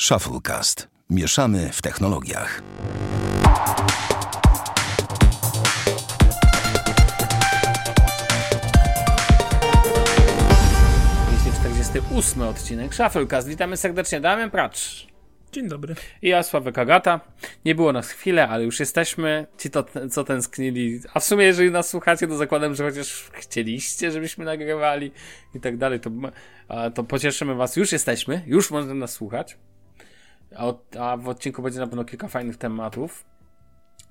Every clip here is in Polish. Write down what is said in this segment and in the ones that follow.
Shufflecast. Mieszamy w technologiach. ósmy odcinek Shufflecast. Witamy serdecznie, Damian Pracz. Dzień dobry. I ja, Sławek Agata. Nie było nas chwilę, ale już jesteśmy. Ci, to, co tęsknili. A w sumie, jeżeli nas słuchacie, to zakładam, że chociaż chcieliście, żebyśmy nagrywali i tak dalej, to, to pocieszymy was. Już jesteśmy, już można nas słuchać. A, a w odcinku będzie na pewno kilka fajnych tematów.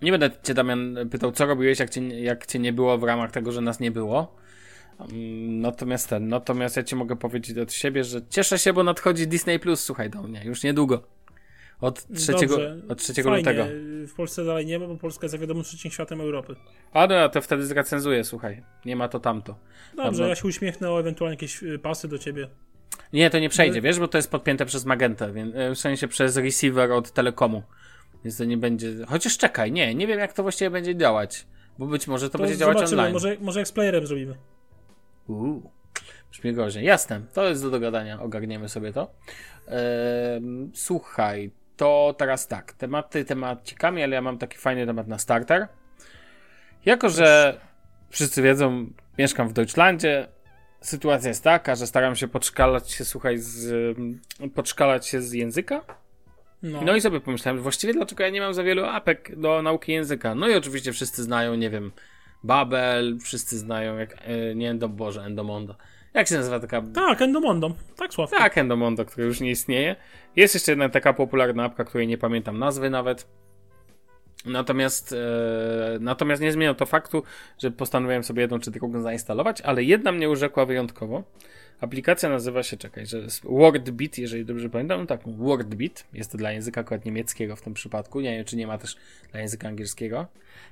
Nie będę cię, Damian, pytał, co robiłeś, jak cię, jak cię nie było w ramach tego, że nas nie było. Mm, natomiast ten, natomiast ja ci mogę powiedzieć od siebie, że cieszę się, bo nadchodzi Disney Plus, słuchaj do mnie, już niedługo. Od 3, od 3 lutego. W Polsce dalej nie ma, bo Polska jest jak wiadomo trzecim światem Europy. A no, to wtedy zrecenzuję, słuchaj. Nie ma to tamto. Dobrze, Tam, ja się uśmiechnę o ewentualnie jakieś y, pasy do ciebie. Nie, to nie przejdzie, wiesz, bo to jest podpięte przez Magentę, więc e, w sensie przez receiver od Telekomu. Więc to nie będzie. Chociaż czekaj, nie, nie wiem jak to właściwie będzie działać. Bo być może to, to będzie działać online. Może, może jak z playerem zrobimy. Uuu. Brzmi gorzej. Jasne, to jest do dogadania, ogarniemy sobie to. Eee, słuchaj, to teraz tak, tematy temacikami, ale ja mam taki fajny temat na starter. Jako, że wszyscy wiedzą, mieszkam w Deutschlandzie, sytuacja jest taka, że staram się podszkalać się, słuchaj, z, podszkalać się z języka. No. no i sobie pomyślałem, właściwie dlaczego ja nie mam za wielu apek do nauki języka. No i oczywiście wszyscy znają, nie wiem, Babel, wszyscy znają, jak, e, nie Endo, Boże, Endomondo. Jak się nazywa taka... Tak, Endomondo. Tak, Sławko. Tak, Endomondo, który już nie istnieje. Jest jeszcze jedna taka popularna apka, której nie pamiętam nazwy nawet. Natomiast, e, natomiast nie zmienia to faktu, że postanowiłem sobie jedną czy drugą zainstalować, ale jedna mnie urzekła wyjątkowo. Aplikacja nazywa się, czekaj, że jest WordBeat, jeżeli dobrze pamiętam, no tak, WordBeat, jest to dla języka akurat niemieckiego w tym przypadku, nie wiem, czy nie ma też dla języka angielskiego.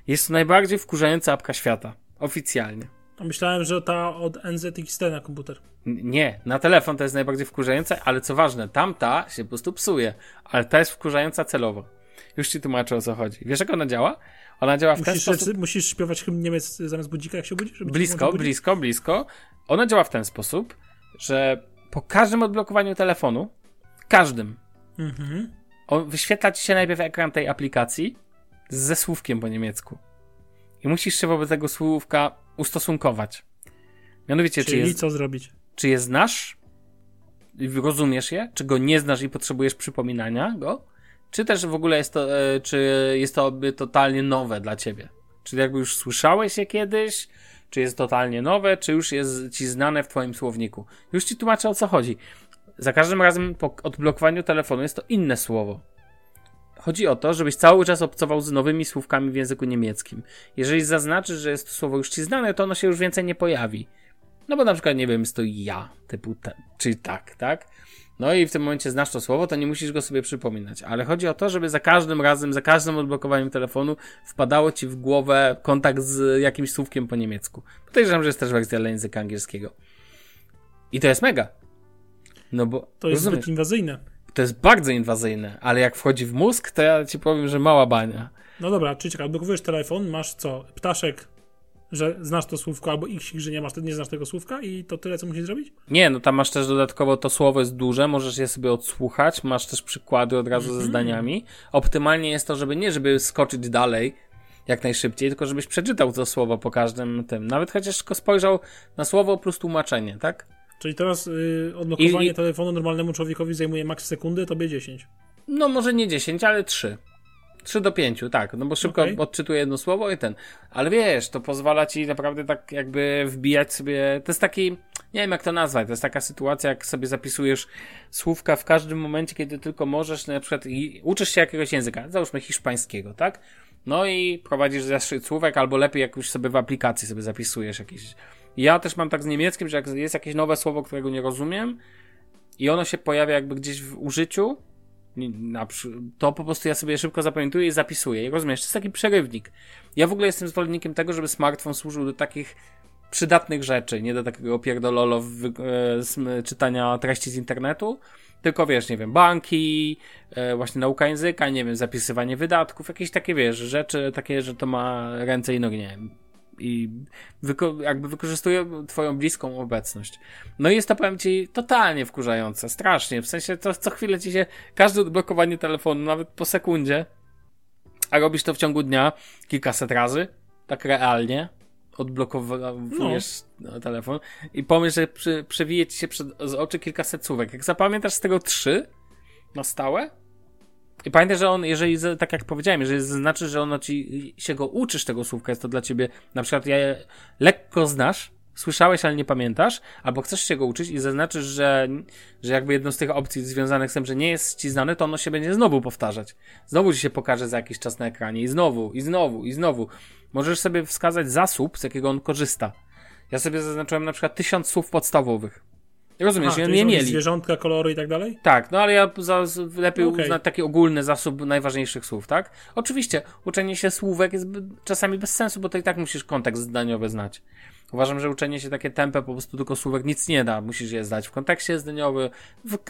Jest to najbardziej wkurzająca apka świata, oficjalnie. Myślałem, że ta od NZXT na komputer. Nie, na telefon to jest najbardziej wkurzająca, ale co ważne, tamta się po prostu psuje, ale ta jest wkurzająca celowo. Już ci tłumaczę o co chodzi. Wiesz jak ona działa? Ona działa w musisz, ten sposób. Musisz śpiewać hymn Niemiec zamiast budzika, jak się budzisz? Blisko, blisko, blisko. Ona działa w ten sposób, że po każdym odblokowaniu telefonu, każdym, mhm. on wyświetla ci się najpierw ekran tej aplikacji ze słówkiem po niemiecku. I musisz się wobec tego słówka ustosunkować. Mianowicie, Czyli czy je, co zrobić? Czy je znasz, rozumiesz je, czy go nie znasz i potrzebujesz przypominania go, czy też w ogóle jest to, e, czy jest to totalnie nowe dla ciebie? Czy jakby już słyszałeś je kiedyś, czy jest totalnie nowe, czy już jest ci znane w twoim słowniku? Już ci tłumaczę o co chodzi. Za każdym razem po odblokowaniu telefonu jest to inne słowo. Chodzi o to, żebyś cały czas obcował z nowymi słówkami w języku niemieckim. Jeżeli zaznaczysz, że jest to słowo już ci znane, to ono się już więcej nie pojawi. No bo na przykład, nie wiem, jest to ja, typu czy tak, tak? No i w tym momencie znasz to słowo, to nie musisz go sobie przypominać. Ale chodzi o to, żeby za każdym razem, za każdym odblokowaniem telefonu wpadało ci w głowę kontakt z jakimś słówkiem po niemiecku. Podejrzewam, że jest też wersja dla języka angielskiego. I to jest mega. No bo. To jest rozumiesz, zbyt inwazyjne. To jest bardzo inwazyjne, ale jak wchodzi w mózg, to ja ci powiem, że mała bania. No dobra, czyli czekaj, odblokowujesz telefon, masz co? Ptaszek że znasz to słówko, albo x, że nie masz, nie znasz tego słówka i to tyle, co musisz zrobić? Nie, no tam masz też dodatkowo to słowo jest duże, możesz je sobie odsłuchać, masz też przykłady od razu mm -hmm. ze mhm. zdaniami. Optymalnie jest to, żeby nie, żeby skoczyć dalej jak najszybciej, tylko żebyś przeczytał to słowo po każdym tym. Nawet chociaż tylko spojrzał na słowo plus tłumaczenie, tak? Czyli teraz yy, odblokowanie i... telefonu normalnemu człowiekowi zajmuje maks sekundy, tobie 10. No może nie 10, ale 3. 3 do 5, tak, no bo szybko okay. odczytuję jedno słowo i ten. Ale wiesz, to pozwala ci naprawdę tak jakby wbijać sobie. To jest taki, nie wiem jak to nazwać, to jest taka sytuacja, jak sobie zapisujesz słówka w każdym momencie, kiedy tylko możesz, na przykład i uczysz się jakiegoś języka, załóżmy hiszpańskiego, tak? No i prowadzisz zeszyt słówek, albo lepiej jak już sobie w aplikacji sobie zapisujesz jakieś. Ja też mam tak z niemieckim, że jak jest jakieś nowe słowo, którego nie rozumiem i ono się pojawia jakby gdzieś w użyciu, to po prostu ja sobie szybko zapamiętuję i zapisuję. I rozumiesz, to jest taki przerywnik. Ja w ogóle jestem zwolennikiem tego, żeby smartfon służył do takich przydatnych rzeczy, nie do takiego pierdololo w, e, czytania treści z internetu, tylko wiesz, nie wiem, banki, e, właśnie nauka języka, nie wiem, zapisywanie wydatków, jakieś takie, wiesz, rzeczy takie, że to ma ręce i nogi, nie wiem, i wyko jakby wykorzystuje twoją bliską obecność. No i jest to, powiem ci, totalnie wkurzające, strasznie, w sensie to co chwilę ci się, każde odblokowanie telefonu, nawet po sekundzie, a robisz to w ciągu dnia kilkaset razy, tak realnie, odblokowujesz no. telefon i pomyśl, że przy, przewije ci się przed, z oczy kilkaset słówek. Jak zapamiętasz z tego trzy na stałe, i pamiętaj, że on, jeżeli, tak jak powiedziałem, jeżeli znaczy, że ono ci się go uczysz tego słówka, jest to dla ciebie, na przykład ja lekko znasz, słyszałeś, ale nie pamiętasz, albo chcesz się go uczyć i zaznaczysz, że, że jakby jedną z tych opcji związanych z tym, że nie jest ci znane, to ono się będzie znowu powtarzać. Znowu ci się pokaże za jakiś czas na ekranie i znowu, i znowu, i znowu. Możesz sobie wskazać zasób, z jakiego on korzysta. Ja sobie zaznaczyłem na przykład tysiąc słów podstawowych. Rozumiesz, A, nie mieli. Zwierzątka, kolory i tak dalej? Tak, no ale ja za, lepiej okay. uznać taki ogólny zasób najważniejszych słów, tak? Oczywiście, uczenie się słówek jest czasami bez sensu, bo to i tak musisz kontekst zdaniowy znać. Uważam, że uczenie się takie tempę po prostu tylko słówek nic nie da. Musisz je zdać w kontekście zdaniowym.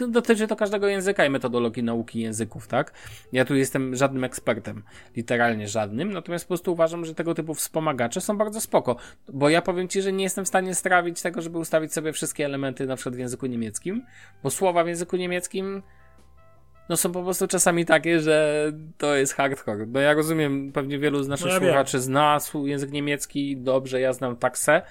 Dotyczy to każdego języka i metodologii nauki języków, tak? Ja tu jestem żadnym ekspertem, literalnie żadnym, natomiast po prostu uważam, że tego typu wspomagacze są bardzo spoko. Bo ja powiem Ci, że nie jestem w stanie strawić tego, żeby ustawić sobie wszystkie elementy na przykład w języku niemieckim, bo słowa w języku niemieckim no są po prostu czasami takie, że to jest hardcore. No ja rozumiem, pewnie wielu z naszych no ja słuchaczy wiem. zna język niemiecki, dobrze, ja znam taksę,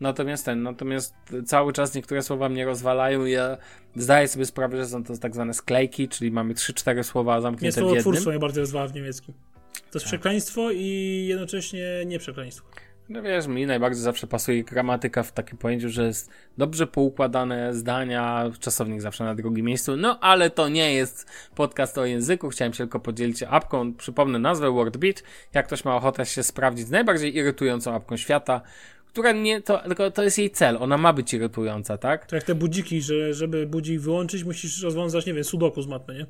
natomiast ten, natomiast cały czas niektóre słowa mnie rozwalają i ja zdaję sobie sprawę, że są to tak zwane sklejki, czyli mamy 3-4 słowa zamknięte w jednym. twórstwo mnie bardziej rozwala w niemieckim. To jest tak. przekleństwo i jednocześnie nie przekleństwo. No wiesz, mi najbardziej zawsze pasuje gramatyka w takim pojęciu, że jest dobrze poukładane zdania, czasownik zawsze na drugim miejscu, no ale to nie jest podcast o języku, chciałem się tylko podzielić apką, przypomnę nazwę WordBeat, jak ktoś ma ochotę się sprawdzić z najbardziej irytującą apką świata, która nie, to, tylko to jest jej cel, ona ma być irytująca, tak? To jak te budziki, że żeby budzik wyłączyć, musisz rozwiązać, nie wiem, sudoku z matmy, nie?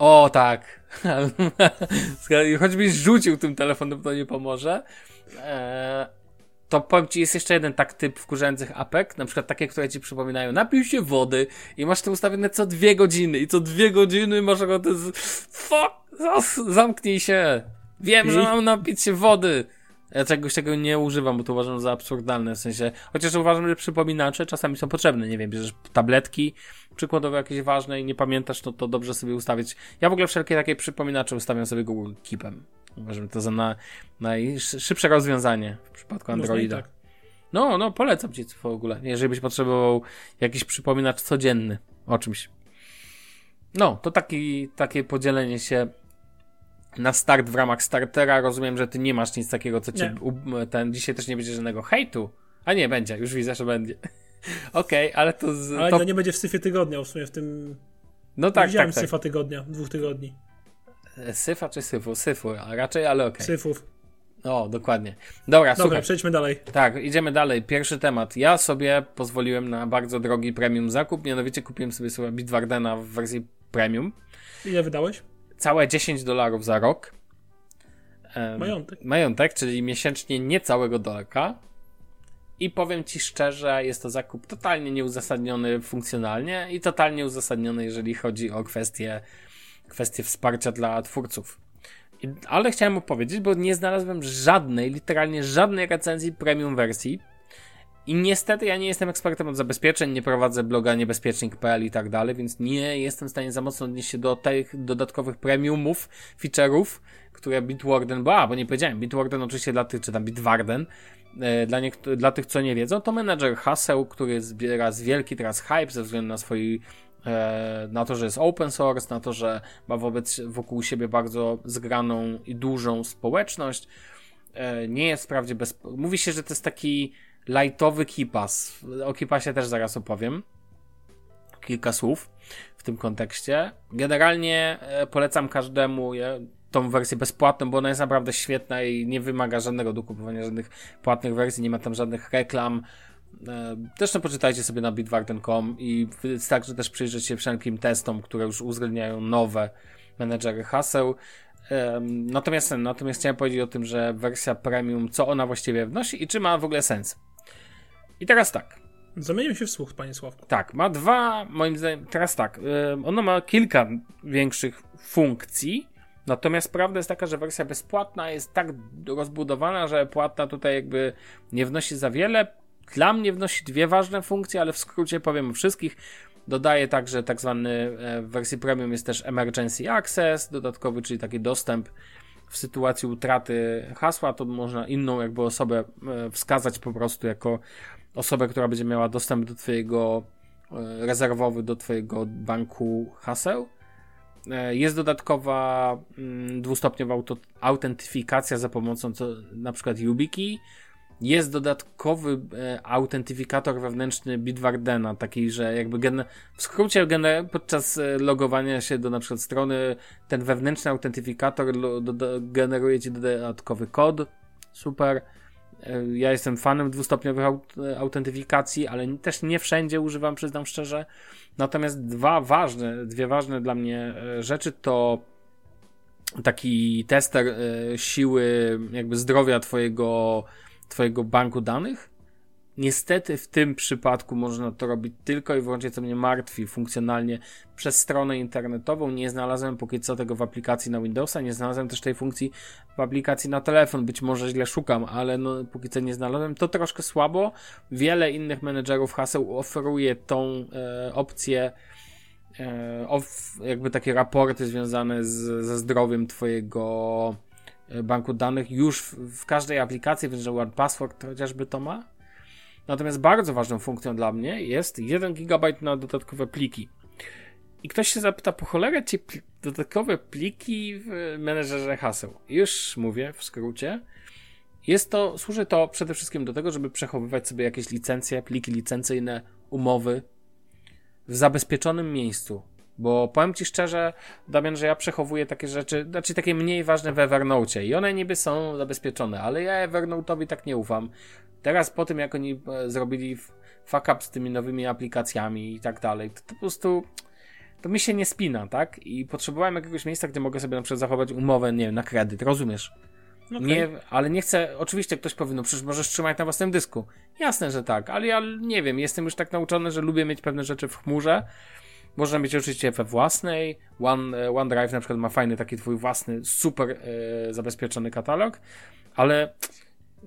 O, tak. Choćbyś rzucił tym telefonem, to nie pomoże. Eee, to powiem ci, jest jeszcze jeden tak typ wkurzających apek, na przykład takie, które ci przypominają, napij się wody i masz to ustawione co dwie godziny i co dwie godziny masz ochotę z... Fuck! Zamknij się! Wiem, I? że mam napić się wody! Ja czegoś tego nie używam, bo to uważam za absurdalne, w sensie, chociaż uważam, że przypominacze czasami są potrzebne, nie wiem, bierzesz tabletki, przykładowo jakieś ważne i nie pamiętasz, to, to dobrze sobie ustawić. Ja w ogóle wszelkie takie przypominacze ustawiam sobie Google Keepem. Uważam to za na, najszybsze rozwiązanie w przypadku Androida. Tak. No, no, polecam ci w ogóle, jeżeli byś potrzebował jakiś przypominacz codzienny o czymś. No, to taki, takie podzielenie się na start w ramach startera. Rozumiem, że ty nie masz nic takiego, co cię. Ten, dzisiaj też nie będzie żadnego hejtu. A nie, będzie, już widzę, że będzie. Okej, okay, ale to. Z, ale to... to nie będzie w syfie tygodnia, w sumie w tym. No tak, Widziałem tak, syfa tak. tygodnia, dwóch tygodni. E, syfa czy syfu? Syfu, a raczej, ale okej. Okay. Syfów. O, dokładnie. Dobra, Dobra słuchaj. przejdźmy dalej. Tak, idziemy dalej. Pierwszy temat. Ja sobie pozwoliłem na bardzo drogi premium zakup, mianowicie kupiłem sobie sobie Bitwardena w wersji premium. Ile wydałeś? Całe 10 dolarów za rok. majątek. Majątek, czyli miesięcznie niecałego dolarka. I powiem ci szczerze, jest to zakup totalnie nieuzasadniony funkcjonalnie i totalnie uzasadniony, jeżeli chodzi o kwestie, kwestie wsparcia dla twórców. I, ale chciałem opowiedzieć, bo nie znalazłem żadnej, literalnie żadnej recenzji premium wersji. I niestety ja nie jestem ekspertem od zabezpieczeń, nie prowadzę bloga niebezpiecznik.pl i tak dalej, więc nie jestem w stanie za mocno odnieść się do tych dodatkowych premiumów, feature'ów, które Bitwarden, bo, a, bo nie powiedziałem, Bitwarden oczywiście dla tych, czy tam Bitwarden, e, dla, dla tych, co nie wiedzą, to menedżer haseł, który zbiera z wielki teraz hype ze względu na swój e, na to, że jest open source, na to, że ma wobec wokół siebie bardzo zgraną i dużą społeczność. E, nie jest wprawdzie bez. Mówi się, że to jest taki lightowy kipas. O kipasie też zaraz opowiem. Kilka słów w tym kontekście. Generalnie polecam każdemu tą wersję bezpłatną, bo ona jest naprawdę świetna i nie wymaga żadnego dokupowania, żadnych płatnych wersji, nie ma tam żadnych reklam. E, też no, poczytajcie sobie na bitwarden.com i wystarczy też przyjrzeć się wszelkim testom, które już uwzględniają nowe menedżery haseł. Natomiast, natomiast chciałem powiedzieć o tym, że wersja premium, co ona właściwie wnosi i czy ma w ogóle sens. I teraz tak. Zamienił się w słuch, panie Sławku. Tak, ma dwa, moim zdaniem, teraz tak, ona ma kilka większych funkcji, Natomiast prawda jest taka, że wersja bezpłatna jest tak rozbudowana, że płatna tutaj jakby nie wnosi za wiele. Dla mnie wnosi dwie ważne funkcje, ale w skrócie powiem o wszystkich. Dodaje także tak zwany e, w wersji premium jest też emergency access dodatkowy, czyli taki dostęp w sytuacji utraty hasła, to można inną jakby osobę e, wskazać po prostu jako osobę, która będzie miała dostęp do twojego e, rezerwowy do twojego banku haseł. Jest dodatkowa mm, dwustopniowa autentyfikacja za pomocą co, na przykład YubiKey, jest dodatkowy e, autentyfikator wewnętrzny Bitwardena, taki, że jakby gen, w skrócie gen, podczas e, logowania się do na przykład strony ten wewnętrzny autentyfikator generuje ci dodatkowy kod. Super. E, ja jestem fanem dwustopniowych aut, e, autentyfikacji, ale też nie wszędzie używam, przyznam szczerze. Natomiast dwa ważne, dwie ważne dla mnie e, rzeczy to taki tester siły, jakby zdrowia twojego Twojego banku danych. Niestety w tym przypadku można to robić tylko i wyłącznie, co mnie martwi, funkcjonalnie przez stronę internetową. Nie znalazłem póki co tego w aplikacji na Windowsa, nie znalazłem też tej funkcji w aplikacji na telefon. Być może źle szukam, ale no, póki co nie znalazłem. To troszkę słabo. Wiele innych menedżerów haseł oferuje tą e, opcję e, of, jakby takie raporty związane z, ze zdrowiem Twojego banku danych już w, w każdej aplikacji, więc że One Password chociażby to ma. Natomiast bardzo ważną funkcją dla mnie jest 1 GB na dodatkowe pliki. I ktoś się zapyta, po cholerę ci pl dodatkowe pliki w menedżerze haseł. Już mówię w skrócie. Jest to, służy to przede wszystkim do tego, żeby przechowywać sobie jakieś licencje, pliki licencyjne, umowy w zabezpieczonym miejscu. Bo powiem ci szczerze, Damian, że ja przechowuję takie rzeczy, znaczy takie mniej ważne w Evernote i one niby są zabezpieczone, ale ja Evernote'owi tak nie ufam. Teraz po tym, jak oni e, zrobili fuck up z tymi nowymi aplikacjami i tak dalej, to, to po prostu to mi się nie spina, tak? I potrzebowałem jakiegoś miejsca, gdzie mogę sobie na przykład zachować umowę, nie wiem, na kredyt, rozumiesz? Okay. Nie, ale nie chcę, oczywiście ktoś powie, no przecież możesz trzymać na własnym dysku. Jasne, że tak, ale ja nie wiem, jestem już tak nauczony, że lubię mieć pewne rzeczy w chmurze, można mieć oczywiście we własnej. One, e, OneDrive na przykład ma fajny taki twój własny, super e, zabezpieczony katalog, ale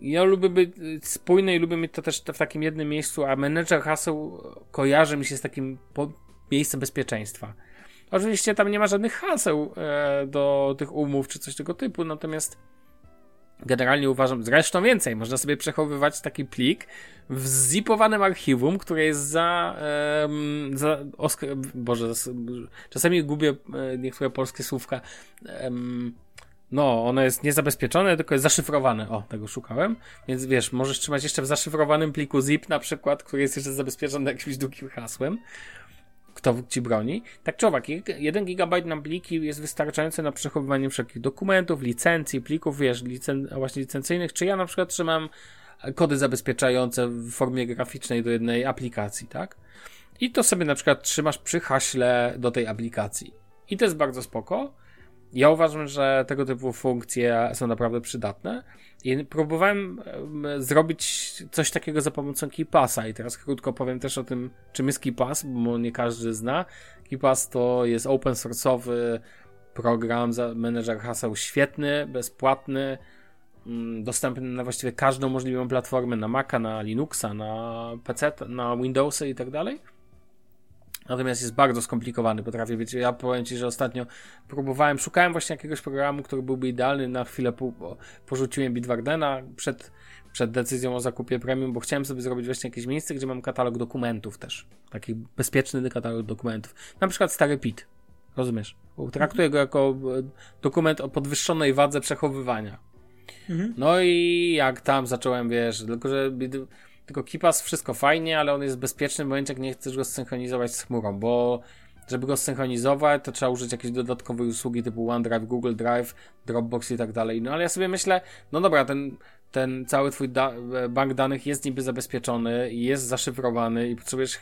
ja lubię być spójny i lubię mieć to też w takim jednym miejscu, a menedżer haseł kojarzy mi się z takim miejscem bezpieczeństwa. Oczywiście tam nie ma żadnych haseł e, do tych umów czy coś tego typu, natomiast Generalnie uważam, zresztą więcej, można sobie przechowywać taki plik w zipowanym archiwum, które jest za, um, za Boże, czasami gubię e, niektóre polskie słówka. Um, no, ono jest niezabezpieczone, tylko jest zaszyfrowane. O, tego szukałem. Więc wiesz, możesz trzymać jeszcze w zaszyfrowanym pliku zip na przykład, który jest jeszcze zabezpieczony jakimś długim hasłem kto ci broni. Tak czy owak, 1 GB na pliki jest wystarczający na przechowywanie wszelkich dokumentów, licencji, plików, wiesz, licen właśnie licencyjnych, czy ja na przykład trzymam kody zabezpieczające w formie graficznej do jednej aplikacji, tak? I to sobie na przykład trzymasz przy haśle do tej aplikacji. I to jest bardzo spoko. Ja uważam, że tego typu funkcje są naprawdę przydatne. I próbowałem zrobić coś takiego za pomocą KeePassa i teraz krótko powiem też o tym, czym jest KeePass, bo nie każdy zna. KeePass to jest open source'owy program, menedżer haseł świetny, bezpłatny, mm, dostępny na właściwie każdą możliwą platformę, na Maca, na Linuxa, na PC, na Windowsy i tak dalej. Natomiast jest bardzo skomplikowany, potrafię być. Ja powiem Ci, że ostatnio próbowałem, szukałem właśnie jakiegoś programu, który byłby idealny. Na chwilę po, porzuciłem Bitwardena przed, przed decyzją o zakupie premium, bo chciałem sobie zrobić właśnie jakieś miejsce, gdzie mam katalog dokumentów też. Taki bezpieczny katalog dokumentów. Na przykład stary PIT. Rozumiesz? Traktuję go jako e, dokument o podwyższonej wadze przechowywania. Mhm. No i jak tam zacząłem, wiesz, tylko że tylko KeePass wszystko fajnie, ale on jest bezpieczny w momencie, jak nie chcesz go zsynchronizować z chmurą, bo żeby go zsynchronizować, to trzeba użyć jakiejś dodatkowej usługi typu OneDrive, Google Drive, Dropbox i tak dalej. No ale ja sobie myślę, no dobra, ten, ten cały twój da bank danych jest niby zabezpieczony i jest zaszyfrowany i potrzebujesz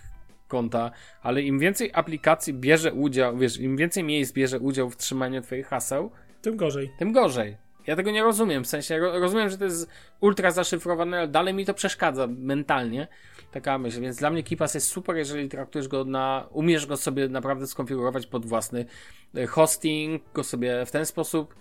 konta, ale im więcej aplikacji bierze udział, wiesz, im więcej miejsc bierze udział w trzymaniu twoich haseł, tym gorzej. Tym gorzej. Ja tego nie rozumiem, w sensie rozumiem, że to jest ultra zaszyfrowane, ale dalej mi to przeszkadza mentalnie. Taka myśl, więc dla mnie KeePass jest super, jeżeli traktujesz go na, umiesz go sobie naprawdę skonfigurować pod własny e, hosting, go sobie w ten sposób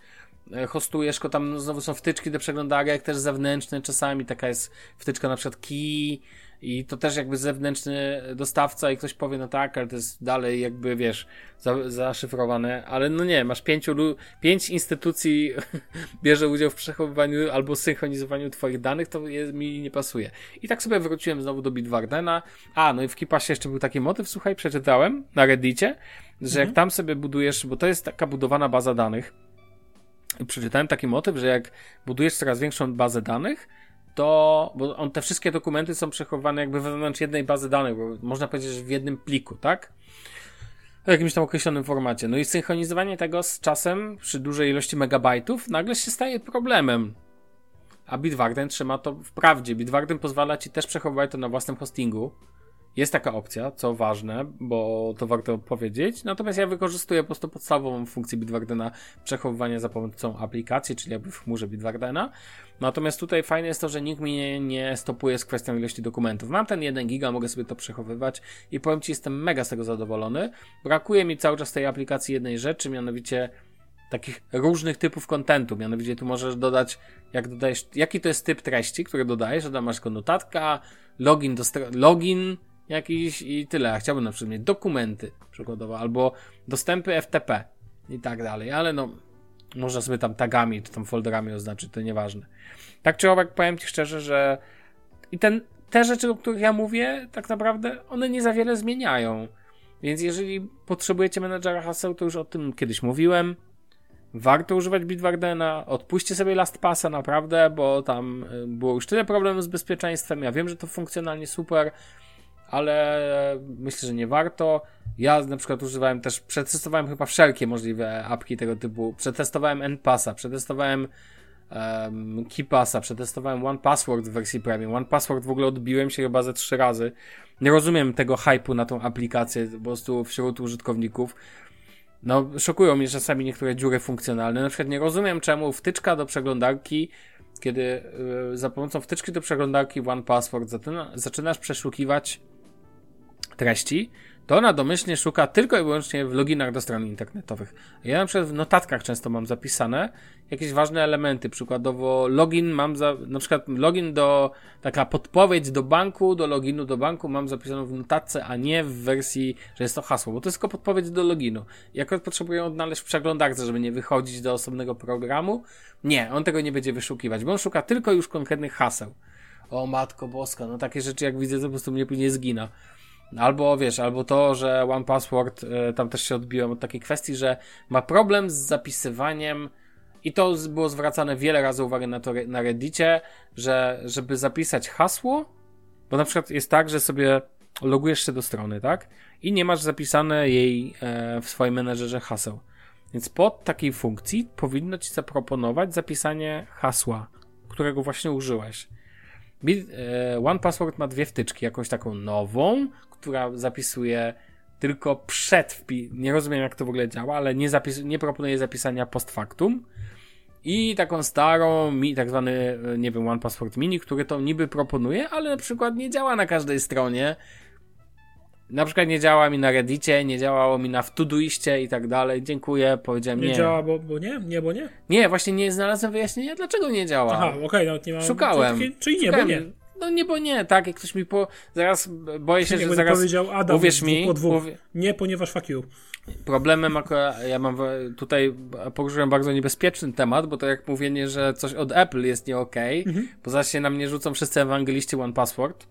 e, hostujesz go, tam znowu są wtyczki do przeglądarek, też zewnętrzne, czasami taka jest wtyczka na przykład key, i to też jakby zewnętrzny dostawca i ktoś powie, no tak, ale to jest dalej jakby, wiesz, za, zaszyfrowane, ale no nie, masz pięciu, pięć instytucji bierze udział w przechowywaniu albo synchronizowaniu twoich danych, to jest, mi nie pasuje. I tak sobie wróciłem znowu do Bitwardena. A, no i w Kipasie jeszcze był taki motyw, słuchaj, przeczytałem na Reddicie, że mhm. jak tam sobie budujesz, bo to jest taka budowana baza danych, i przeczytałem taki motyw, że jak budujesz coraz większą bazę danych, to, bo on, te wszystkie dokumenty są przechowywane jakby wewnątrz jednej bazy danych, bo można powiedzieć, że w jednym pliku, tak? W jakimś tam określonym formacie. No i synchronizowanie tego z czasem przy dużej ilości megabajtów nagle się staje problemem. A Bitwarden trzyma to w prawdzie. Bitwarden pozwala ci też przechowywać to na własnym hostingu. Jest taka opcja, co ważne, bo to warto powiedzieć. Natomiast ja wykorzystuję po prostu podstawową funkcję Bitwardena przechowywania za pomocą aplikacji, czyli jakby w chmurze Bitwardena. Natomiast tutaj fajne jest to, że nikt mnie nie, stopuje z kwestią ilości dokumentów. Mam ten 1 giga, mogę sobie to przechowywać i powiem Ci, jestem mega z tego zadowolony. Brakuje mi cały czas tej aplikacji jednej rzeczy, mianowicie takich różnych typów kontentu. Mianowicie tu możesz dodać, jak dodajesz, jaki to jest typ treści, który dodajesz, że masz tylko notatka, login do login jakiś i tyle. Chciałbym na przykład mieć dokumenty przykładowo, albo dostępy FTP i tak dalej, ale no można sobie tam tagami, czy tam folderami oznaczyć, to nieważne. Tak czy owak, powiem Ci szczerze, że i ten, te rzeczy, o których ja mówię, tak naprawdę one nie za wiele zmieniają. Więc jeżeli potrzebujecie menedżera haseł, to już o tym kiedyś mówiłem. Warto używać Bitwardena, odpuśćcie sobie LastPassa naprawdę, bo tam y, było już tyle problemów z bezpieczeństwem. Ja wiem, że to funkcjonalnie super, ale myślę, że nie warto. Ja na przykład używałem też, przetestowałem chyba wszelkie możliwe apki tego typu. Przetestowałem NPassa, przetestowałem um, KeyPassa, przetestowałem OnePassword w wersji premium. OnePassword w ogóle odbiłem się chyba ze trzy razy. Nie rozumiem tego hypu na tą aplikację po prostu wśród użytkowników. No, szokują mnie czasami niektóre dziury funkcjonalne. Na przykład nie rozumiem, czemu wtyczka do przeglądarki, kiedy yy, za pomocą wtyczki do przeglądarki OnePassword zaczyna, zaczynasz przeszukiwać treści, to ona domyślnie szuka tylko i wyłącznie w loginach do stron internetowych. Ja na przykład w notatkach często mam zapisane jakieś ważne elementy, przykładowo login mam za, na przykład login do, taka podpowiedź do banku, do loginu do banku mam zapisaną w notatce, a nie w wersji, że jest to hasło, bo to jest tylko podpowiedź do loginu. Jak potrzebuję odnaleźć w przeglądarce, żeby nie wychodzić do osobnego programu, nie, on tego nie będzie wyszukiwać, bo on szuka tylko już konkretnych haseł. O matko boska, no takie rzeczy jak widzę to po prostu mnie później zgina. Albo wiesz, albo to, że One Password y, tam też się odbiłem od takiej kwestii, że ma problem z zapisywaniem i to było zwracane wiele razy uwagę na to na Reddicie, że żeby zapisać hasło, bo na przykład jest tak, że sobie logujesz się do strony, tak? I nie masz zapisane jej e, w swoim menedżerze haseł. Więc pod takiej funkcji powinno ci zaproponować zapisanie hasła, którego właśnie użyłeś. E, One Password ma dwie wtyczki, jakąś taką nową, która zapisuje tylko przed wpi... Nie rozumiem, jak to w ogóle działa, ale nie, zapis... nie proponuje zapisania post factum. I taką starą, mi, tak zwany, nie wiem, One Password Mini, który to niby proponuje, ale na przykład nie działa na każdej stronie. Na przykład nie działa mi na Reddicie, nie działało mi na Todoiście i tak dalej. Dziękuję, powiedziałem nie. Nie działa, bo, bo nie? Nie, bo nie? Nie, właśnie nie znalazłem wyjaśnienia, dlaczego nie działa. Aha, okej, okay, nawet nie mam. Szukałem. Czyli, czyli nie, Szukałem. bo nie. No nie, bo nie, tak, jak ktoś mi po... Zaraz boję się, nie, że zaraz... powiedział Adam uwierz mi... po dwóch. Nie, ponieważ fuck you. Problemem akurat, ja mam tutaj, poruszyłem bardzo niebezpieczny temat, bo to jak mówienie, że coś od Apple jest nie okej, okay, mhm. bo zaś się na mnie rzucą wszyscy ewangeliści One Password.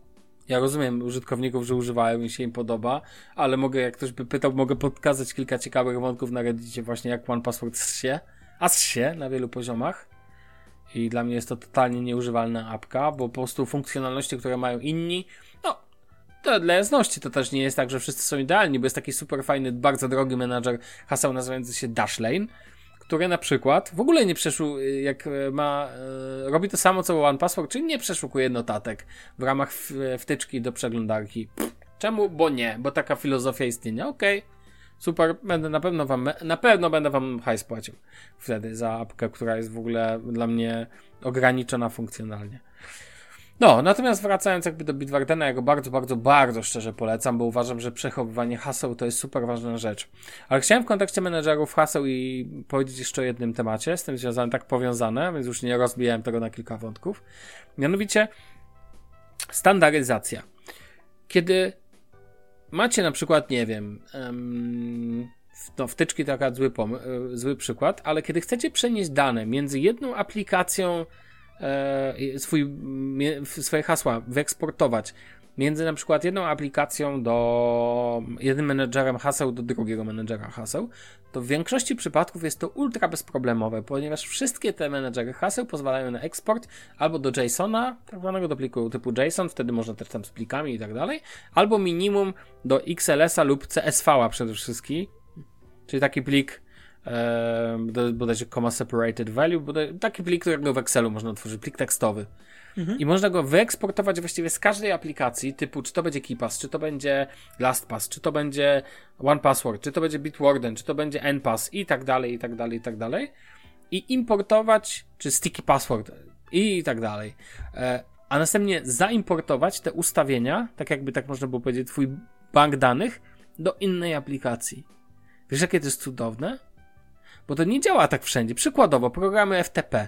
Ja rozumiem użytkowników, że używają i się im podoba, ale mogę, jak ktoś by pytał, mogę pokazać kilka ciekawych wątków na Reddicie właśnie jak One Password się, a się na wielu poziomach. I dla mnie jest to totalnie nieużywalna apka, bo po prostu funkcjonalności, które mają inni, no, to dla jasności to też nie jest tak, że wszyscy są idealni, bo jest taki super fajny, bardzo drogi menadżer haseł nazywający się Dashlane, który na przykład w ogóle nie przeszukuje, jak ma, e, robi to samo co One Password, czyli nie przeszukuje notatek w ramach wtyczki do przeglądarki. Czemu? Bo nie, bo taka filozofia istnienia. Okej, okay. Super, będę na pewno wam, na pewno będę wam hajs płacił wtedy za apkę, która jest w ogóle dla mnie ograniczona funkcjonalnie. No, natomiast wracając jakby do Bitwardena, ja go bardzo, bardzo, bardzo szczerze polecam, bo uważam, że przechowywanie haseł to jest super ważna rzecz. Ale chciałem w kontekście menedżerów haseł i powiedzieć jeszcze o jednym temacie, z tym związane, tak powiązane, więc już nie rozbijałem tego na kilka wątków. Mianowicie standaryzacja. Kiedy macie na przykład, nie wiem, no, wtyczki to akurat zły, e, zły przykład, ale kiedy chcecie przenieść dane między jedną aplikacją, e, swój, swoje hasła wyeksportować między na przykład jedną aplikacją do jednym menedżerem haseł do drugiego menedżera haseł, to w większości przypadków jest to ultra bezproblemowe, ponieważ wszystkie te menedżery haseł pozwalają na eksport albo do JSONa, tak zwanego do pliku typu JSON, wtedy można też tam z plikami i tak dalej, albo minimum do XLS-a lub CSV-a przede wszystkim, czyli taki plik bodajże comma separated value, bodaj, taki plik, którego w Excelu można otworzyć, plik tekstowy. Mhm. I można go wyeksportować właściwie z każdej aplikacji, typu czy to będzie KeePass, czy to będzie LastPass, czy to będzie OnePassword, czy to będzie Bitwarden, czy to będzie NPass i tak dalej, i tak dalej, i tak dalej. I importować, czy Sticky Password i tak dalej. E, a następnie zaimportować te ustawienia, tak jakby tak można było powiedzieć, twój bank danych do innej aplikacji. Wiesz, jakie to jest cudowne? Bo to nie działa tak wszędzie. Przykładowo, programy FTP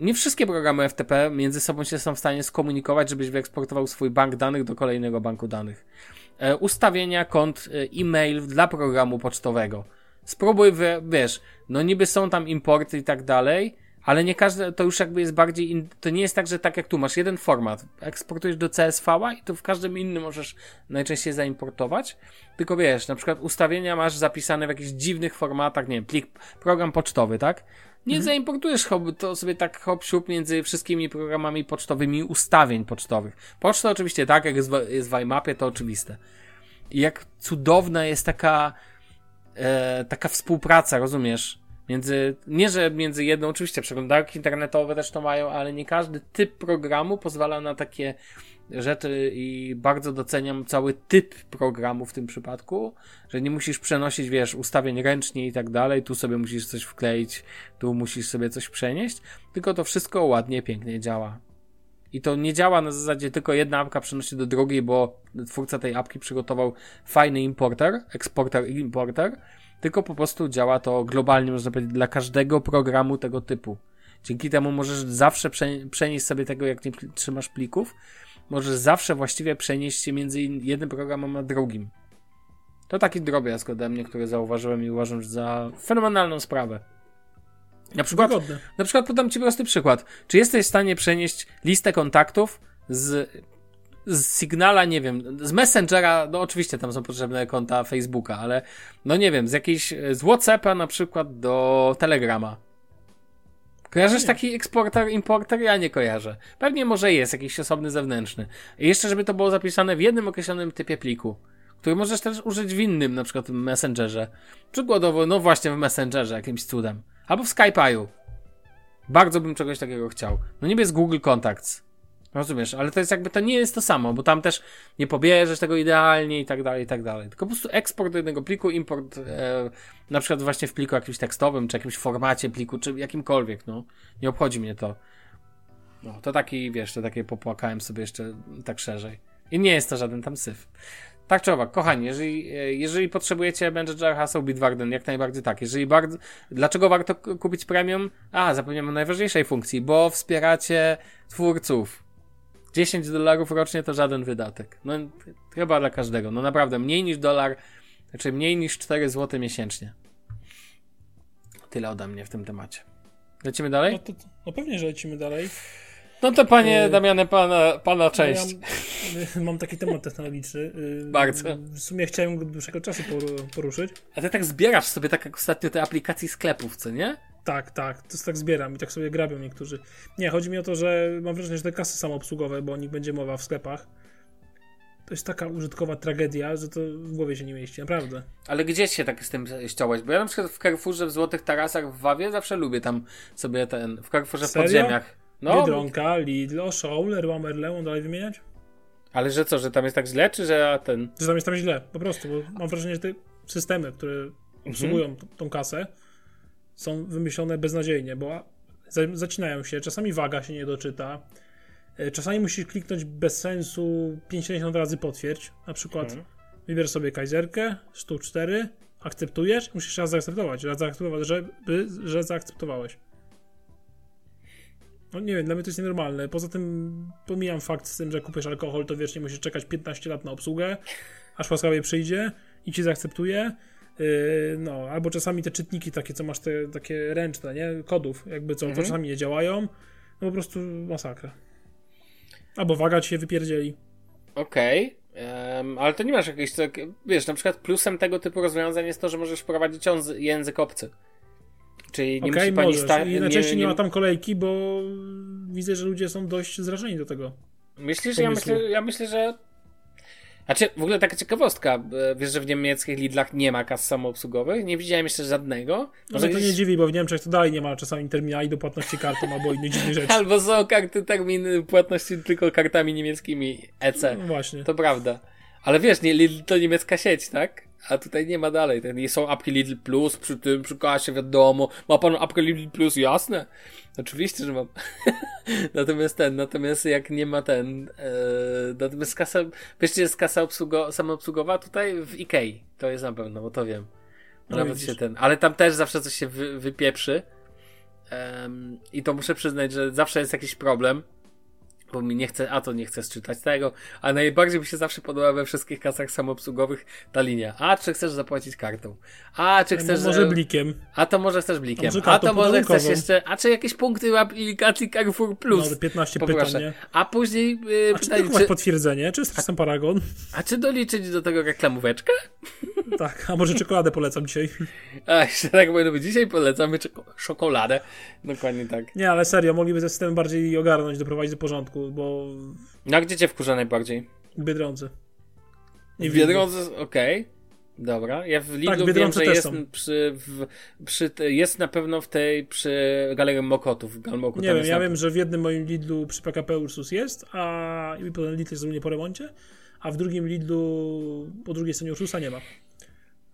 nie wszystkie programy FTP między sobą się są w stanie skomunikować, żebyś wyeksportował swój bank danych do kolejnego banku danych. E, ustawienia kont e, e-mail dla programu pocztowego. Spróbuj, wiesz, no niby są tam importy i tak dalej, ale nie każde, to już jakby jest bardziej, in, to nie jest tak, że tak jak tu masz jeden format, eksportujesz do CSV i to w każdym innym możesz najczęściej zaimportować, tylko wiesz, na przykład ustawienia masz zapisane w jakichś dziwnych formatach, nie wiem, plik, program pocztowy, tak? Nie mhm. zaimportujesz hop, to sobie tak hop siup między wszystkimi programami pocztowymi ustawień pocztowych. Poczta oczywiście tak, jak jest w, jest w iMapie, to oczywiste. I jak cudowna jest taka e, taka współpraca, rozumiesz? Między, nie, że między jedną, oczywiście przeglądarki internetowe też to mają, ale nie każdy typ programu pozwala na takie rzeczy i bardzo doceniam cały typ programu w tym przypadku, że nie musisz przenosić, wiesz, ustawień ręcznie i tak dalej, tu sobie musisz coś wkleić, tu musisz sobie coś przenieść, tylko to wszystko ładnie, pięknie działa. I to nie działa na zasadzie tylko jedna apka przenosi do drugiej, bo twórca tej apki przygotował fajny importer, eksporter i importer, tylko po prostu działa to globalnie, można powiedzieć, dla każdego programu tego typu. Dzięki temu możesz zawsze przenieść sobie tego, jak nie trzymasz plików, możesz zawsze właściwie przenieść się między jednym programem a drugim. To taki drobiazg ode mnie, który zauważyłem i uważam za fenomenalną sprawę. Na przykład, na przykład podam Ci prosty przykład. Czy jesteś w stanie przenieść listę kontaktów z, z Signala, nie wiem, z Messengera, no oczywiście tam są potrzebne konta Facebooka, ale no nie wiem, z jakiejś, z Whatsappa na przykład do Telegrama. Kojarzysz taki eksporter, importer? Ja nie kojarzę. Pewnie może jest jakiś osobny zewnętrzny. I jeszcze, żeby to było zapisane w jednym określonym typie pliku, który możesz też użyć w innym, na przykład w Messengerze. Przykładowo, no właśnie w Messengerze jakimś cudem. Albo w Skype'u. Bardzo bym czegoś takiego chciał. No niby jest Google Contacts. Rozumiesz, ale to jest jakby, to nie jest to samo, bo tam też nie pobierzesz tego idealnie i tak dalej, i tak dalej. Tylko po prostu eksport do jednego pliku, import e, na przykład właśnie w pliku jakimś tekstowym, czy jakimś formacie pliku, czy jakimkolwiek, no. Nie obchodzi mnie to. No, to taki, wiesz, to takie popłakałem sobie jeszcze tak szerzej. I nie jest to żaden tam syf. Tak czy owak, kochani, jeżeli, e, jeżeli potrzebujecie Manager haseł Bitwarden, jak najbardziej tak. Jeżeli bardzo, dlaczego warto kupić premium? A, zapomniałem o najważniejszej funkcji, bo wspieracie twórców 10 dolarów rocznie to żaden wydatek. No chyba dla każdego. No naprawdę, mniej niż dolar, znaczy mniej niż 4 zł miesięcznie. Tyle ode mnie w tym temacie. Lecimy dalej? No, to, no pewnie, że lecimy dalej. No to panie e... Damianie, pana, pana część. Ja mam taki temat technologiczny. Y, Bardzo. W sumie chciałem go dłuższego czasu poruszyć. A ty tak zbierasz sobie tak jak ostatnio te aplikacje sklepów, co nie? Tak, tak, to tak zbieram i tak sobie grabią niektórzy. Nie, chodzi mi o to, że mam wrażenie, że te kasy samoobsługowe, bo o nich będzie mowa w sklepach, to jest taka użytkowa tragedia, że to w głowie się nie mieści, naprawdę. Ale gdzie się tak z tym ściąłeś? Bo ja na przykład w Carrefourze w Złotych Tarasach w Wawie zawsze lubię tam sobie ten, w Carrefourze w podziemiach. No, Biedronka, Lidl, Auchan, Leroy Merlin, dalej wymieniać? Ale że co, że tam jest tak źle, czy że ten... Że tam jest tam źle, po prostu, bo mam wrażenie, że te systemy, które obsługują t- tą kasę, są wymyślone beznadziejnie, bo za- zacinają się, czasami waga się nie doczyta, e, czasami musisz kliknąć bez sensu 50 razy potwierdź, na przykład wybierz sobie kajzerkę, sztuk 4, akceptujesz, musisz raz zaakceptować, raz zaakceptować, żeby, że zaakceptowałeś. No nie wiem, dla mnie to jest nienormalne. Poza tym pomijam fakt z tym, że kupisz alkohol, to wiecznie musisz czekać 15 lat na obsługę, aż łaskawie przyjdzie i ci zaakceptuje. Yy, no, albo czasami te czytniki takie, co masz te takie ręczne, nie? Kodów, jakby co, to Mhm. czasami nie działają. No po prostu masakra. Albo waga ci się wypierdzieli. Okej, em, ale to nie masz jakiejś, tak, wiesz, na przykład plusem tego typu rozwiązań jest to, że możesz wprowadzić język obcy. Czyli nie Okej, musi pani możesz. sta- I najczęściej nie, ma tam kolejki, bo widzę, że ludzie są dość zrażeni do tego. Myślisz? Ja myślę, ja myślę, że. Znaczy, w ogóle taka ciekawostka. e, Wiesz, że w niemieckich Lidlach nie ma kas samoobsługowych? Nie widziałem jeszcze żadnego. No Może mnie to nie gdzieś- dziwi, bo w Niemczech to dalej nie ma czasami terminali do płatności kartą albo innych dziwnych rzeczy. Albo są karty terminy płatności tylko kartami niemieckimi EC. No właśnie. To prawda. Ale wiesz, nie, Lidl to niemiecka sieć, tak? A tutaj nie ma dalej. Są apki Lidl Plus przy tym, przy kasie, wiadomo. Ma pan apkę Lidl Plus? Jasne. Oczywiście, że mam. natomiast ten, natomiast jak nie ma ten, e, natomiast kasa, wiesz, gdzie jest kasa obsługo, samoobsługowa? Tutaj w Ikei. To jest na pewno, bo to wiem. No Nawet widzisz. się ten, ale tam też zawsze coś się wy, wypieprzy. Em, I to muszę przyznać, że zawsze jest jakiś problem. Bo mi nie chce, a to nie chcę czytać tego, a najbardziej mi się zawsze podoba we wszystkich kasach samoobsługowych ta linia. A czy chcesz zapłacić kartą? A czy chcesz. może e, blikiem. A to może chcesz blikiem. A to może chcesz jeszcze. A czy jakieś punkty w aplikacji Carrefour Plus? No, 15 Poproszę. pytań, nie? A później yy, A czy pytanie, tylko masz czy, potwierdzenie? Czy jest sam paragon? a czy doliczyć do tego reklamóweczkę? Tak, a może czekoladę polecam dzisiaj. A jeszcze tak być. Dzisiaj polecamy czeko- czekoladę. Dokładnie tak. Nie, ale serio, mogliby ten system bardziej ogarnąć, doprowadzić do porządku, bo No a gdzie cię wkurza najbardziej? Biedronce. W Biedronce, okej. Dobra, ja w Lidlu Tak, wiem, że jest są. przy, w, przy, jest na pewno w tej, przy Galerii Mokotów, Galmoku. Nie wiem, ja na- wiem, że w jednym moim Lidlu przy PKP Ursus jest, a i potem Lidl jest ogólnie po remoncie, a w drugim Lidlu po drugiej stronie Ursusa nie ma.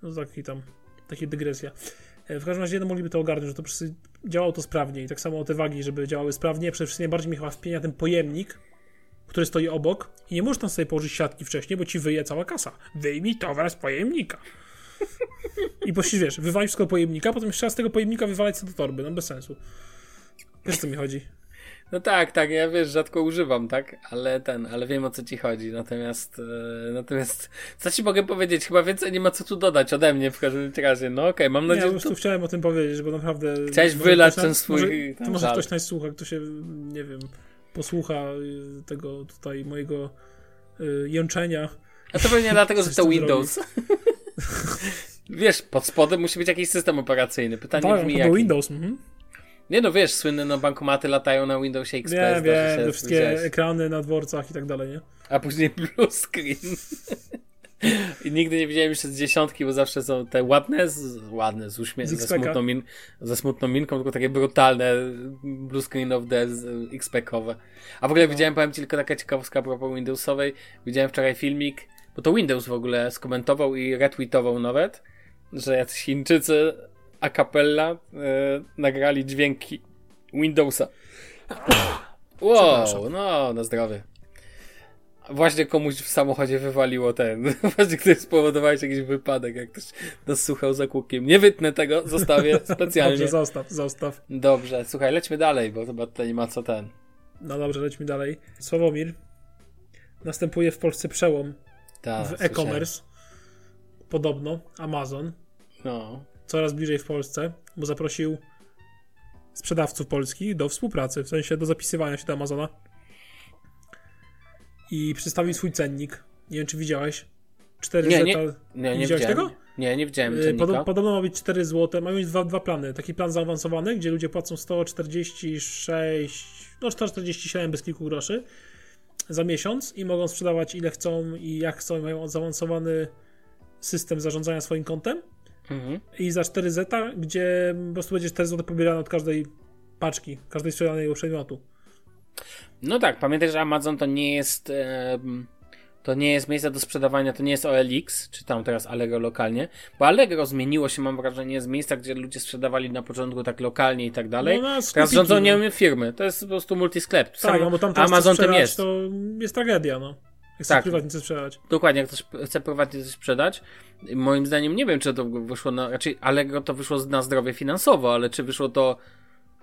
No taki tam, taka dygresja. E, W każdym razie jedno mogliby to ogarnąć, że to działało to sprawnie i tak samo te wagi, żeby działały sprawnie. Przede wszystkim najbardziej mi chyba wpienia ten pojemnik, który stoi obok i nie możesz tam sobie położyć siatki wcześniej, bo ci wyje cała kasa. Wyjmij towar z pojemnika. I posisz, wiesz, wywalić wszystko pojemnika, potem raz z tego pojemnika wywalać sobie do torby, no bez sensu. Wiesz co mi chodzi? No tak, tak, ja wiesz, rzadko używam, tak? Ale ten, ale wiem o co ci chodzi. Natomiast, e, natomiast, co ci mogę powiedzieć? Chyba więcej nie ma co tu dodać ode mnie w każdym razie. No okej, mam Nie, ja nadzieję, po że to... prostu chciałem o tym powiedzieć, bo naprawdę... Chciałeś wylać ktoś ten swój Może, to może ktoś nas słucha, kto się, nie wiem, posłucha y, tego tutaj mojego y, jęczenia. A to pewnie dlatego, że to Windows. wiesz, pod spodem musi być jakiś system operacyjny. Pytanie Tak, brzmi jaki. Windows. Mhm. Nie no, wiesz, słynne no, bankomaty latają na Windowsie XP. Zdarzy wiem, te wszystkie widziałeś. ekrany na dworcach i tak dalej, nie? A później blue screen. I nigdy nie widziałem jeszcze z dziesiątki, bo zawsze są te ładne, z, ładne, z uśmiechem, Z ze smutną, min, ze smutną minką, tylko takie brutalne blue screen of the XP-kowe. A w ogóle No. widziałem, powiem ci tylko taka ciekawostka a propos Windowsowej. Widziałem wczoraj filmik, bo to Windows w ogóle skomentował i retweetował nawet, że jacyś Chińczycy a cappella e, nagrali dźwięki Windowsa. Wow, no, na zdrowie. Właśnie komuś w samochodzie wywaliło ten. Właśnie ktoś spowodowałeś jakiś wypadek, jak ktoś nas słuchał za kółkiem. Nie wytnę tego, zostawię specjalnie. Dobrze, zostaw, zostaw. Dobrze, słuchaj, lećmy dalej, bo chyba tutaj nie ma co ten. No dobrze, lećmy dalej. Sławomir. Następuje w Polsce przełom Ta, w e-commerce. Podobno Amazon No. Coraz bliżej w Polsce, bo zaprosił sprzedawców polskich do współpracy, w sensie do zapisywania się do Amazona. I przedstawił swój cennik. Nie wiem, czy widziałeś. 4 Nie, nie, nie, nie widziałeś tego? Nie, nie widziałem Y, cennika. Pod, podobno ma być 4 zł. Mają być dwa, dwa plany. Taki plan zaawansowany, gdzie ludzie płacą 146, no 147 bez kilku groszy za miesiąc i mogą sprzedawać ile chcą i jak chcą. Mają zaawansowany system zarządzania swoim kontem. Mhm. I za 4 zeta, gdzie po prostu będzie 4 zł pobierane od każdej paczki, każdej sprzedanego przedmiotu. No tak, pamiętaj, że Amazon to nie jest to nie jest miejsce do sprzedawania, to nie jest OLX, czy tam teraz Allegro lokalnie, bo Allegro zmieniło się, mam wrażenie, z miejsca, gdzie ludzie sprzedawali na początku tak lokalnie i tak dalej. No, teraz rządzą niemy firmy. To jest po prostu multisklep. Tak, no bo tam teraz Amazon chcesz tym sprzedać, jest. to jest tragedia, no. Jak Tak. prywatnie coś sprzedać. Dokładnie, jak ktoś chce prywatnie coś sprzedać, moim zdaniem nie wiem, czy to wyszło na, raczej Allegro to wyszło na zdrowie finansowo, ale czy wyszło to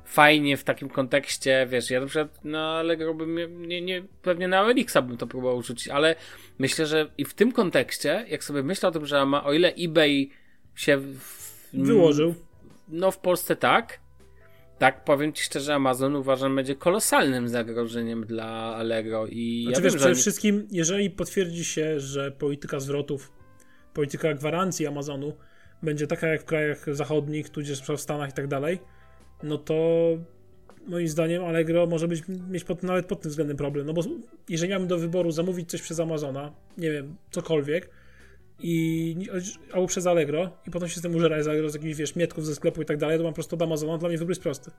fajnie w takim kontekście, wiesz, ja na przykład na Allegro bym, nie, nie, nie pewnie na Elixa bym to próbował rzucić, ale myślę, że i w tym kontekście, jak sobie myślę o tym, że ma, o ile eBay się w, Wyłożył. no w Polsce tak, tak powiem ci szczerze, Amazon uważam będzie kolosalnym zagrożeniem dla Allegro i Znaczy ja wiesz, wiem, przede oni- wszystkim, jeżeli potwierdzi się, że polityka zwrotów, polityka gwarancji Amazonu będzie taka jak w krajach zachodnich, tudzież w Stanach i tak dalej, no to moim zdaniem Allegro może być, mieć pod, nawet pod tym względem problem. No bo jeżeli miałbym do wyboru zamówić coś przez Amazona, nie wiem, cokolwiek, i albo przez Allegro i potem się z tym użerać z Allegro z jakichś, wiesz, mietków ze sklepu i tak dalej, to mam od Amazona, dla mnie wybór jest prosty.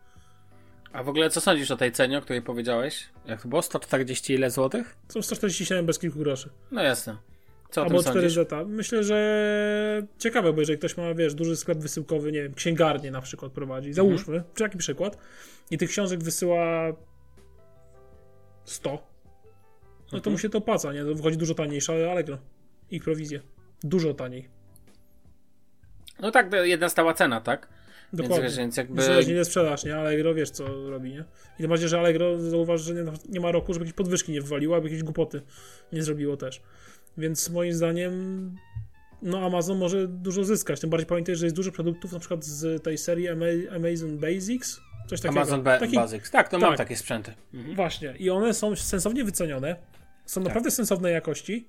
A w ogóle co sądzisz o tej cenie, o której powiedziałeś? Jak to było? 140 ile złotych? Są 147 bez kilku groszy. No jasne. Co Albo tym sądzisz? 4Z. Myślę, że ciekawe, bo jeżeli ktoś ma, wiesz, duży sklep wysyłkowy, nie wiem, księgarnię na przykład prowadzi, załóżmy, czy jaki przykład, i tych książek wysyła 100, no to Mhm. mu się to opłaca, nie? To wychodzi dużo taniejsze, ale Allegro. Ich prowizje. Dużo taniej. No tak, jedna stała cena, tak? Dokładnie. Więc, więc jakby... Zależnie ile sprzedaż, nie? Allegro wiesz, co robi, nie? I bardziej, że Allegro zauważ, że nie, nie ma roku, żeby jakieś podwyżki nie wywaliło, albo jakieś głupoty nie zrobiło też. Więc moim zdaniem no Amazon może dużo zyskać. Tym bardziej pamiętaj, że jest dużo produktów na przykład z tej serii Ama- Amazon Basics, coś takiego. Amazon Ba- Taki- Basics. Tak, to mam tak. takie sprzęty. Mhm. Właśnie. I one są sensownie wycenione, są Tak. naprawdę sensownej jakości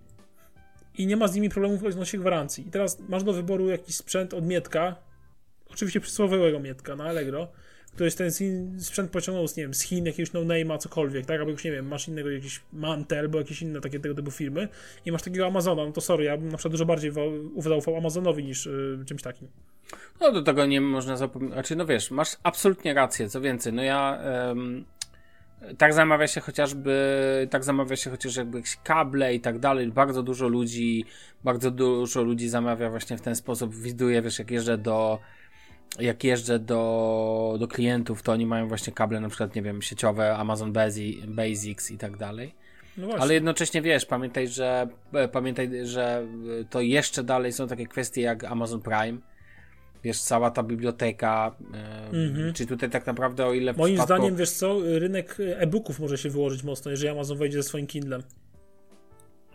i nie ma z nimi problemów odnośnie gwarancji. I teraz masz do wyboru jakiś sprzęt od Mietka, oczywiście przysłowiowego Mietka na Allegro, który jest ten sprzęt pociągnął z, nie wiem, z Chin, jakiegoś no-name'a, cokolwiek, tak? Albo już, nie wiem, masz innego jakiś Mantel, albo jakieś inne takie tego typu firmy i masz takiego Amazona, no to sorry, ja bym na przykład dużo bardziej zaufał Amazonowi niż y, czymś takim. No do tego nie można zapomnieć. Znaczy, no wiesz, masz absolutnie rację, co więcej, no ja... tak zamawia się chociażby, tak zamawia się chociaż jakby jakieś kable i tak dalej. Bardzo dużo ludzi, bardzo dużo ludzi zamawia właśnie w ten sposób. Widuję, wiesz, jak jeżdżę do, jak jeżdżę do, do klientów, to oni mają właśnie kable, na przykład, nie wiem, sieciowe, Amazon Basi- Basics i tak dalej. No. Ale jednocześnie wiesz, pamiętaj, że e, pamiętaj, że e, to jeszcze dalej są takie kwestie jak Amazon Prime. Wiesz, cała ta biblioteka. Mhm. Czy tutaj tak naprawdę o ile Moim przypadku- zdaniem, wiesz co, rynek e-booków może się wyłożyć mocno, jeżeli Amazon wejdzie ze swoim Kindlem.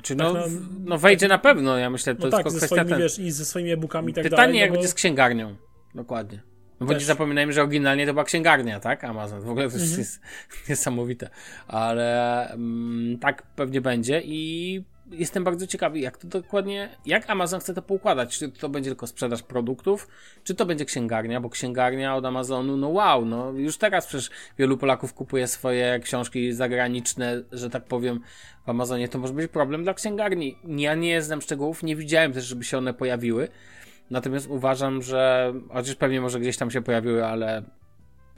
Czy no, tak na- w- no wejdzie na pewno, ja myślę, to No jest tak, tylko kwestia swoimi, ten. wiesz, i ze swoimi e-bookami i tak Pytanie, dalej. jak no będzie bo... z księgarnią. Dokładnie. No bo nie zapominajmy, że oryginalnie to była księgarnia, tak? Amazon. W ogóle to Mhm. jest niesamowite. Ale mm, tak pewnie będzie i jestem bardzo ciekawy, jak to dokładnie, jak Amazon chce to poukładać. Czy to będzie tylko sprzedaż produktów, czy to będzie księgarnia, bo księgarnia od Amazonu, no wow, no już teraz przecież wielu Polaków kupuje swoje książki zagraniczne, że tak powiem, w Amazonie. To może być problem dla księgarni. Ja nie znam szczegółów, nie widziałem też, żeby się one pojawiły. Natomiast uważam, że chociaż pewnie może gdzieś tam się pojawiły, ale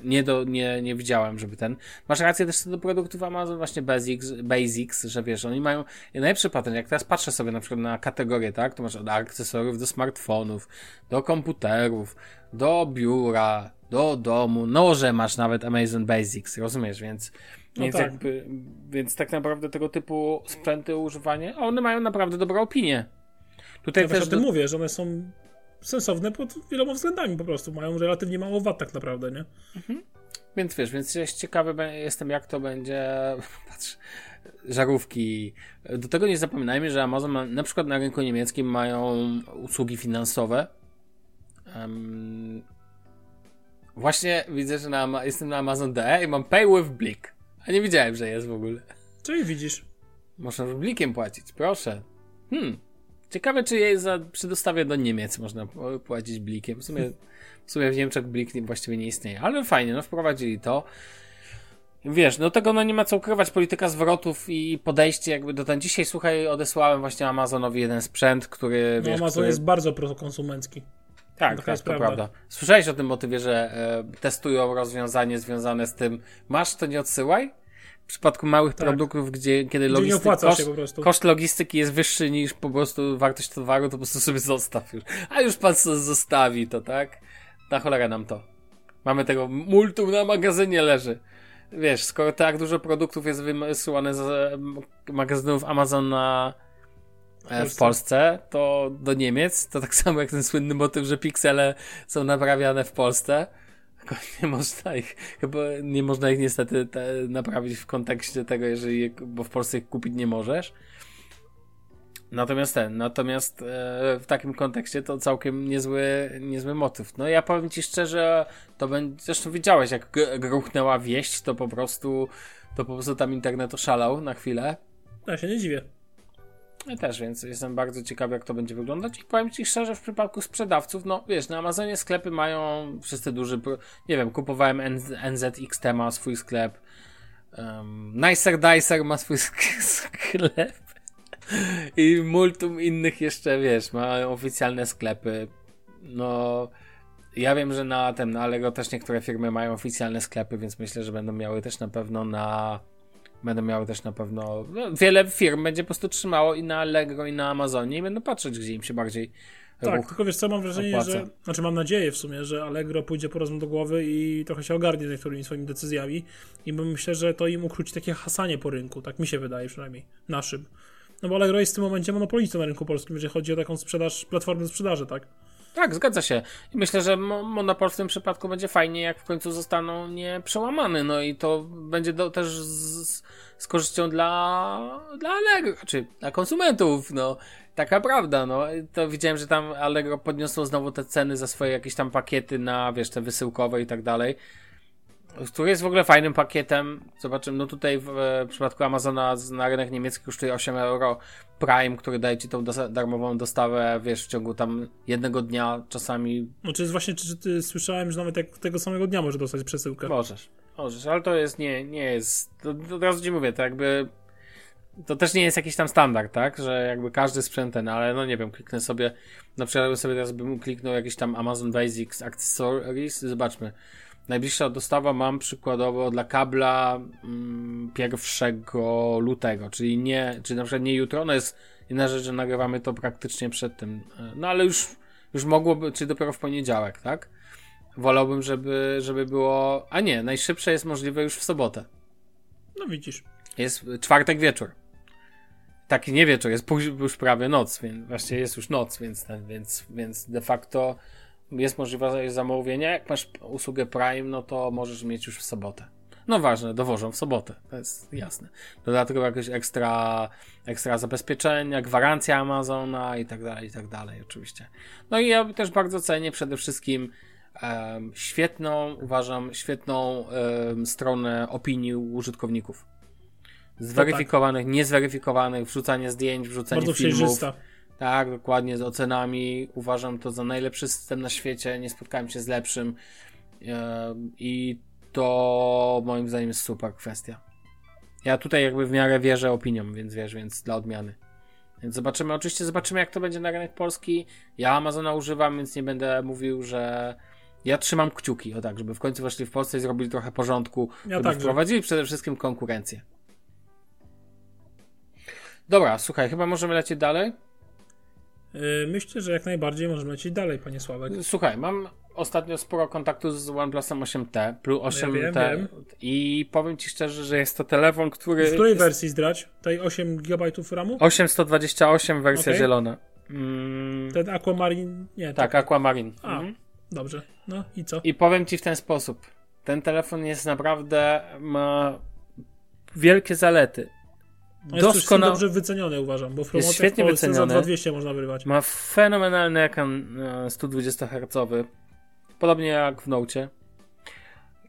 nie, do, nie, nie widziałem, żeby ten. Masz rację też co do produktów Amazon, właśnie Basics, Basics, że wiesz, oni mają najlepszy patent. Jak teraz patrzę sobie na przykład na kategorie, tak, to masz od akcesoriów do smartfonów, do komputerów, do biura, do domu, noże masz nawet Amazon Basics, rozumiesz, więc. No więc, tak. jakby, więc tak naprawdę tego typu sprzęty używanie, one mają naprawdę dobrą opinię. Tutaj Ja też o tym do, mówię, że one są sensowne pod wieloma względami po prostu. Mają relatywnie mało wad tak naprawdę, nie? Więc wiesz, więc jest ciekawy jestem, jak to będzie. Patrz, żarówki. Do tego nie zapominajmy, że Amazon ma, na przykład na rynku niemieckim mają usługi finansowe. Em, właśnie widzę, że na, jestem na Amazon DE i mam Pay with Blik. A nie widziałem, że jest w ogóle. Czyli widzisz. Można blikiem płacić, proszę. Hmm. Ciekawe, czy jej za, przy dostawie do Niemiec można płacić blikiem. W sumie, w sumie w Niemczech blik właściwie nie istnieje, ale fajnie, no wprowadzili to. Wiesz, do tego no nie ma co ukrywać, polityka zwrotów i podejście jakby do ten. Dzisiaj, słuchaj, odesłałem właśnie Amazonowi jeden sprzęt, który, No, wiesz, Amazon który... jest bardzo prokonsumencki. Tak, tak, jest to prawda. prawda. Słyszałeś o tym motywie, że e, testują rozwiązanie związane z tym, masz to nie odsyłaj? Przypadku małych Tak. produktów, gdzie kiedy Gdzie logistyk, koszt, się po prostu. koszt logistyki jest wyższy niż po prostu wartość towaru, to po prostu sobie zostaw już. A już pan sobie zostawi to, tak? Na cholera nam to. Mamy tego multum na magazynie leży. Wiesz, skoro tak dużo produktów jest wysyłane z magazynów Amazon na, e, w. Polsce, to do Niemiec, to tak samo jak ten słynny motyw, że piksele są naprawiane w Polsce. Nie można ich, chyba nie można ich niestety te, naprawić w kontekście tego, jeżeli, je- bo w Polsce ich kupić nie możesz. Natomiast ten, natomiast e, w takim kontekście to całkiem niezły, niezły motyw. No ja powiem ci szczerze, to będzie, zresztą widziałeś jak gruchnęła wieść, to po prostu, to po prostu tam internet oszalał na chwilę. Ja się nie dziwię. Ja też, więc jestem bardzo ciekawy, jak to będzie wyglądać. I powiem Ci szczerze, w przypadku sprzedawców, no wiesz, na Amazonie sklepy mają wszyscy duży. Nie wiem, kupowałem NZ, NZXT ma swój sklep. Um, Nicer Dicer ma swój sk- sklep. I multum innych jeszcze, wiesz, mają oficjalne sklepy. No. Ja wiem, że na tym, na Allegro też niektóre firmy mają oficjalne sklepy, więc myślę, że będą miały też na pewno na będą miały też na pewno. No, wiele firm będzie po prostu trzymało i na Allegro, i na Amazonie i będą patrzeć, gdzie im się bardziej Tak, tylko wiesz co, mam wrażenie, opłaca. że, znaczy mam nadzieję w sumie, że Allegro pójdzie po rozum do głowy i trochę się ogarnie z niektórymi swoimi decyzjami i bo myślę, że to im ukróci takie hasanie po rynku, tak mi się wydaje przynajmniej, naszym. No bo Allegro jest w tym momencie monopolistą na rynku polskim, jeżeli chodzi o taką sprzedaż, platformę sprzedaży, tak? Tak, zgadza się. Myślę, że mo- monopol w tym przypadku będzie fajnie, jak w końcu zostaną nie przełamane. No i to będzie do, też z, z korzyścią dla, dla Allegro, czy dla konsumentów. No, taka prawda. No, to widziałem, że tam Allegro podniosło znowu te ceny za swoje jakieś tam pakiety na, wiesz, te wysyłkowe i tak dalej. Który jest w ogóle fajnym pakietem. Zobaczymy, no tutaj w, w przypadku Amazona na rynek niemiecki kosztuje 8 euro Prime, który daje ci tą darmową dostawę, wiesz, w ciągu tam jednego dnia, czasami No czy jest właśnie, czy, ty słyszałem, że nawet jak tego samego dnia może dostać przesyłkę. możesz. Możesz, ale to jest, nie, nie jest, to, to od razu ci mówię, to jakby, to też nie jest jakiś tam standard, tak, że jakby każdy sprzęt ten, ale no nie wiem, kliknę sobie, na przykład sobie teraz bym kliknął jakiś tam Amazon Basics Accessories, zobaczmy. Najbliższa dostawa mam przykładowo dla kabla mm, 1 lutego, czyli nie, czyli na przykład nie jutro, no jest inna rzecz, że nagrywamy to praktycznie przed tym, no ale już, już mogłoby, czy dopiero w poniedziałek, tak? Wolałbym, żeby, żeby było, a nie, najszybsze jest możliwe już w sobotę. No widzisz. Jest czwartek wieczór. Taki nie wieczór, jest już prawie noc, więc właściwie jest już noc, więc, więc, więc de facto jest możliwe zamówienie. Jak masz usługę Prime, no to możesz mieć już w sobotę. No ważne, dowożą w sobotę, to jest jasne. Dodatkowo jakieś ekstra, ekstra zabezpieczenia, gwarancja Amazona i tak dalej, i tak dalej, oczywiście. No i ja też bardzo cenię przede wszystkim em, świetną, uważam, świetną em, stronę opinii użytkowników. Zweryfikowanych, niezweryfikowanych, wrzucanie zdjęć, wrzucanie Bardzo filmów. przejrzysta. Tak, dokładnie, z ocenami. Uważam to za najlepszy system na świecie. Nie spotkałem się z lepszym. Em, I to moim zdaniem jest super kwestia. Ja tutaj jakby w miarę wierzę opiniom, więc wiesz, więc dla odmiany. Więc zobaczymy, oczywiście zobaczymy jak to będzie na rynek polski. Ja Amazona używam, więc nie będę mówił, że ja trzymam kciuki, o tak, żeby w końcu weszli w Polsce i zrobili trochę porządku, Ja żeby także. wprowadzili przede wszystkim konkurencję. Dobra, słuchaj, chyba możemy lecieć dalej. Yy, Myślę, że jak najbardziej możemy lecieć dalej, panie Sławek. Słuchaj, mam ostatnio sporo kontaktu z OnePlusem 8T, plus 8T wiem, wiem. i powiem Ci szczerze, że jest to telefon, który... W której wersji zdrać? Tej 8 GB RAMu? 828 wersja Okej. zielona. Mm, Ten Aquamarine? Nie, tak, Aquamarine. A. Mhm. Dobrze. No i co? I powiem Ci w ten sposób. Ten telefon jest naprawdę, ma wielkie zalety. On jest dobrze wyceniony, uważam, bo w promocjach świetnie w Polsce za wyceniony. 2200 można wyrywać. Ma fenomenalny ekran e, 120 Hz. Podobnie jak w Note.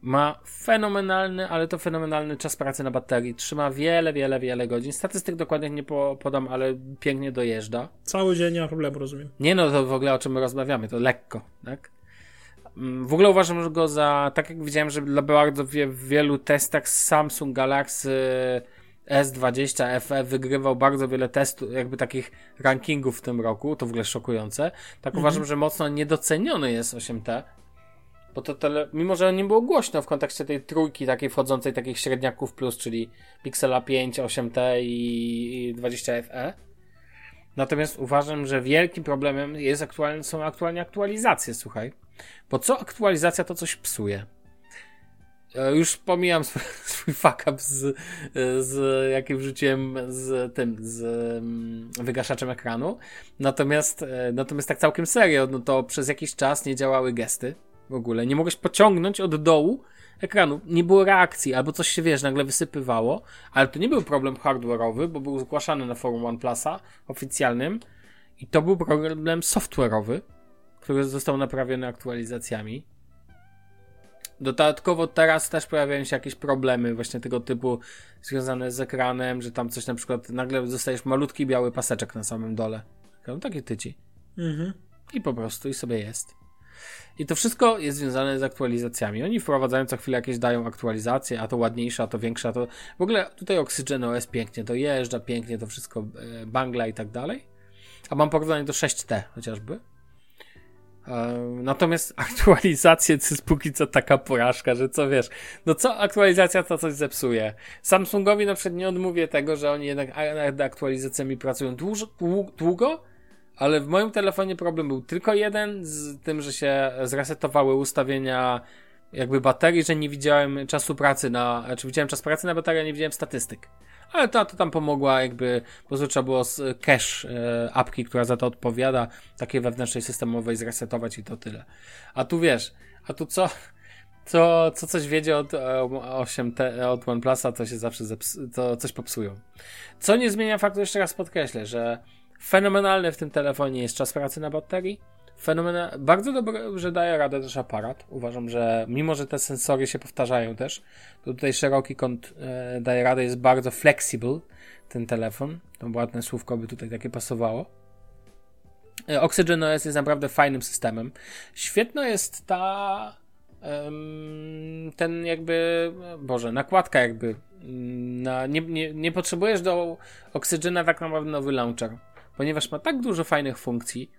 Ma fenomenalny, ale to fenomenalny czas pracy na baterii. Trzyma wiele, wiele, wiele godzin. Statystyk dokładnych nie po, podam, ale pięknie dojeżdża. Cały dzień nie ma problemu, rozumiem. Nie no, to w ogóle o czym my rozmawiamy, to lekko, tak? Mm, W ogóle uważam go za, tak jak widziałem, że dla bardzo wie, w wielu testach Samsung Galaxy S20 FE wygrywał bardzo wiele testów, jakby takich rankingów w tym roku, to w ogóle szokujące. Tak uważam, że mocno niedoceniony jest 8T. Bo to tele, mimo, że nie było głośno w kontekście tej trójki takiej wchodzącej takich średniaków plus, czyli Pixela 5, 8T i 20FE. Natomiast uważam, że wielkim problemem jest aktualnie, są aktualnie aktualizacje, słuchaj. Bo co aktualizacja, to coś psuje. E, już pomijam swój, swój fuck up z, z jakim wrzuciłem z tym, z mm, wygaszaczem ekranu. Natomiast, e, natomiast tak całkiem serio, no to przez jakiś czas nie działały gesty w ogóle. Nie mogłeś pociągnąć od dołu ekranu. Nie było reakcji, albo coś się, wiesz, nagle wysypywało, ale to nie był problem hardware'owy, bo był zgłaszany na forum OnePlusa oficjalnym i to był problem software'owy, który został naprawiony aktualizacjami. Dodatkowo teraz też pojawiają się jakieś problemy właśnie tego typu związane z ekranem, że tam coś na przykład nagle dostajesz malutki biały paseczek na samym dole. No takie tyci. Mhm. I po prostu i sobie jest. I to wszystko jest związane z aktualizacjami. Oni wprowadzają co chwilę jakieś dają aktualizacje, a to ładniejsze, a to większe, a to... W ogóle tutaj Oxygen OS pięknie to jeżdża, pięknie to wszystko e, bangla i tak dalej. A mam porównanie do 6T chociażby. Natomiast aktualizacje to jest póki co taka porażka, że co wiesz, no co aktualizacja to coś zepsuje. Samsungowi na przykład nie odmówię tego, że oni jednak nad aktualizacjami pracują długo, długo ale w moim telefonie problem był tylko jeden, z tym, że się zresetowały ustawienia jakby baterii, że nie widziałem czasu pracy na, czy widziałem czas pracy na baterii, a nie widziałem statystyk. Ale to, to tam pomogła jakby, po prostu trzeba było z cache e, apki, która za to odpowiada, takiej wewnętrznej systemowej zresetować i to tyle. A tu wiesz, a tu co, co, co coś wiedzie od 8T, e, od OnePlusa, to się zawsze zeps- to coś popsują. Co nie zmienia faktu, jeszcze raz podkreślę, że Fenomenalny w tym telefonie jest czas pracy na baterii. Fenomena bardzo dobre, że daje radę też aparat. Uważam, że mimo, że te sensory się powtarzają też, to tutaj szeroki kąt e, daje radę, jest bardzo flexible ten telefon. To ładne słówko by tutaj takie pasowało. E, Oxygen OS jest naprawdę fajnym systemem. Świetna jest ta ten jakby, Boże, nakładka jakby na, nie, nie, nie potrzebujesz do Oxygena tak naprawdę nowy launcher ponieważ ma tak dużo fajnych funkcji,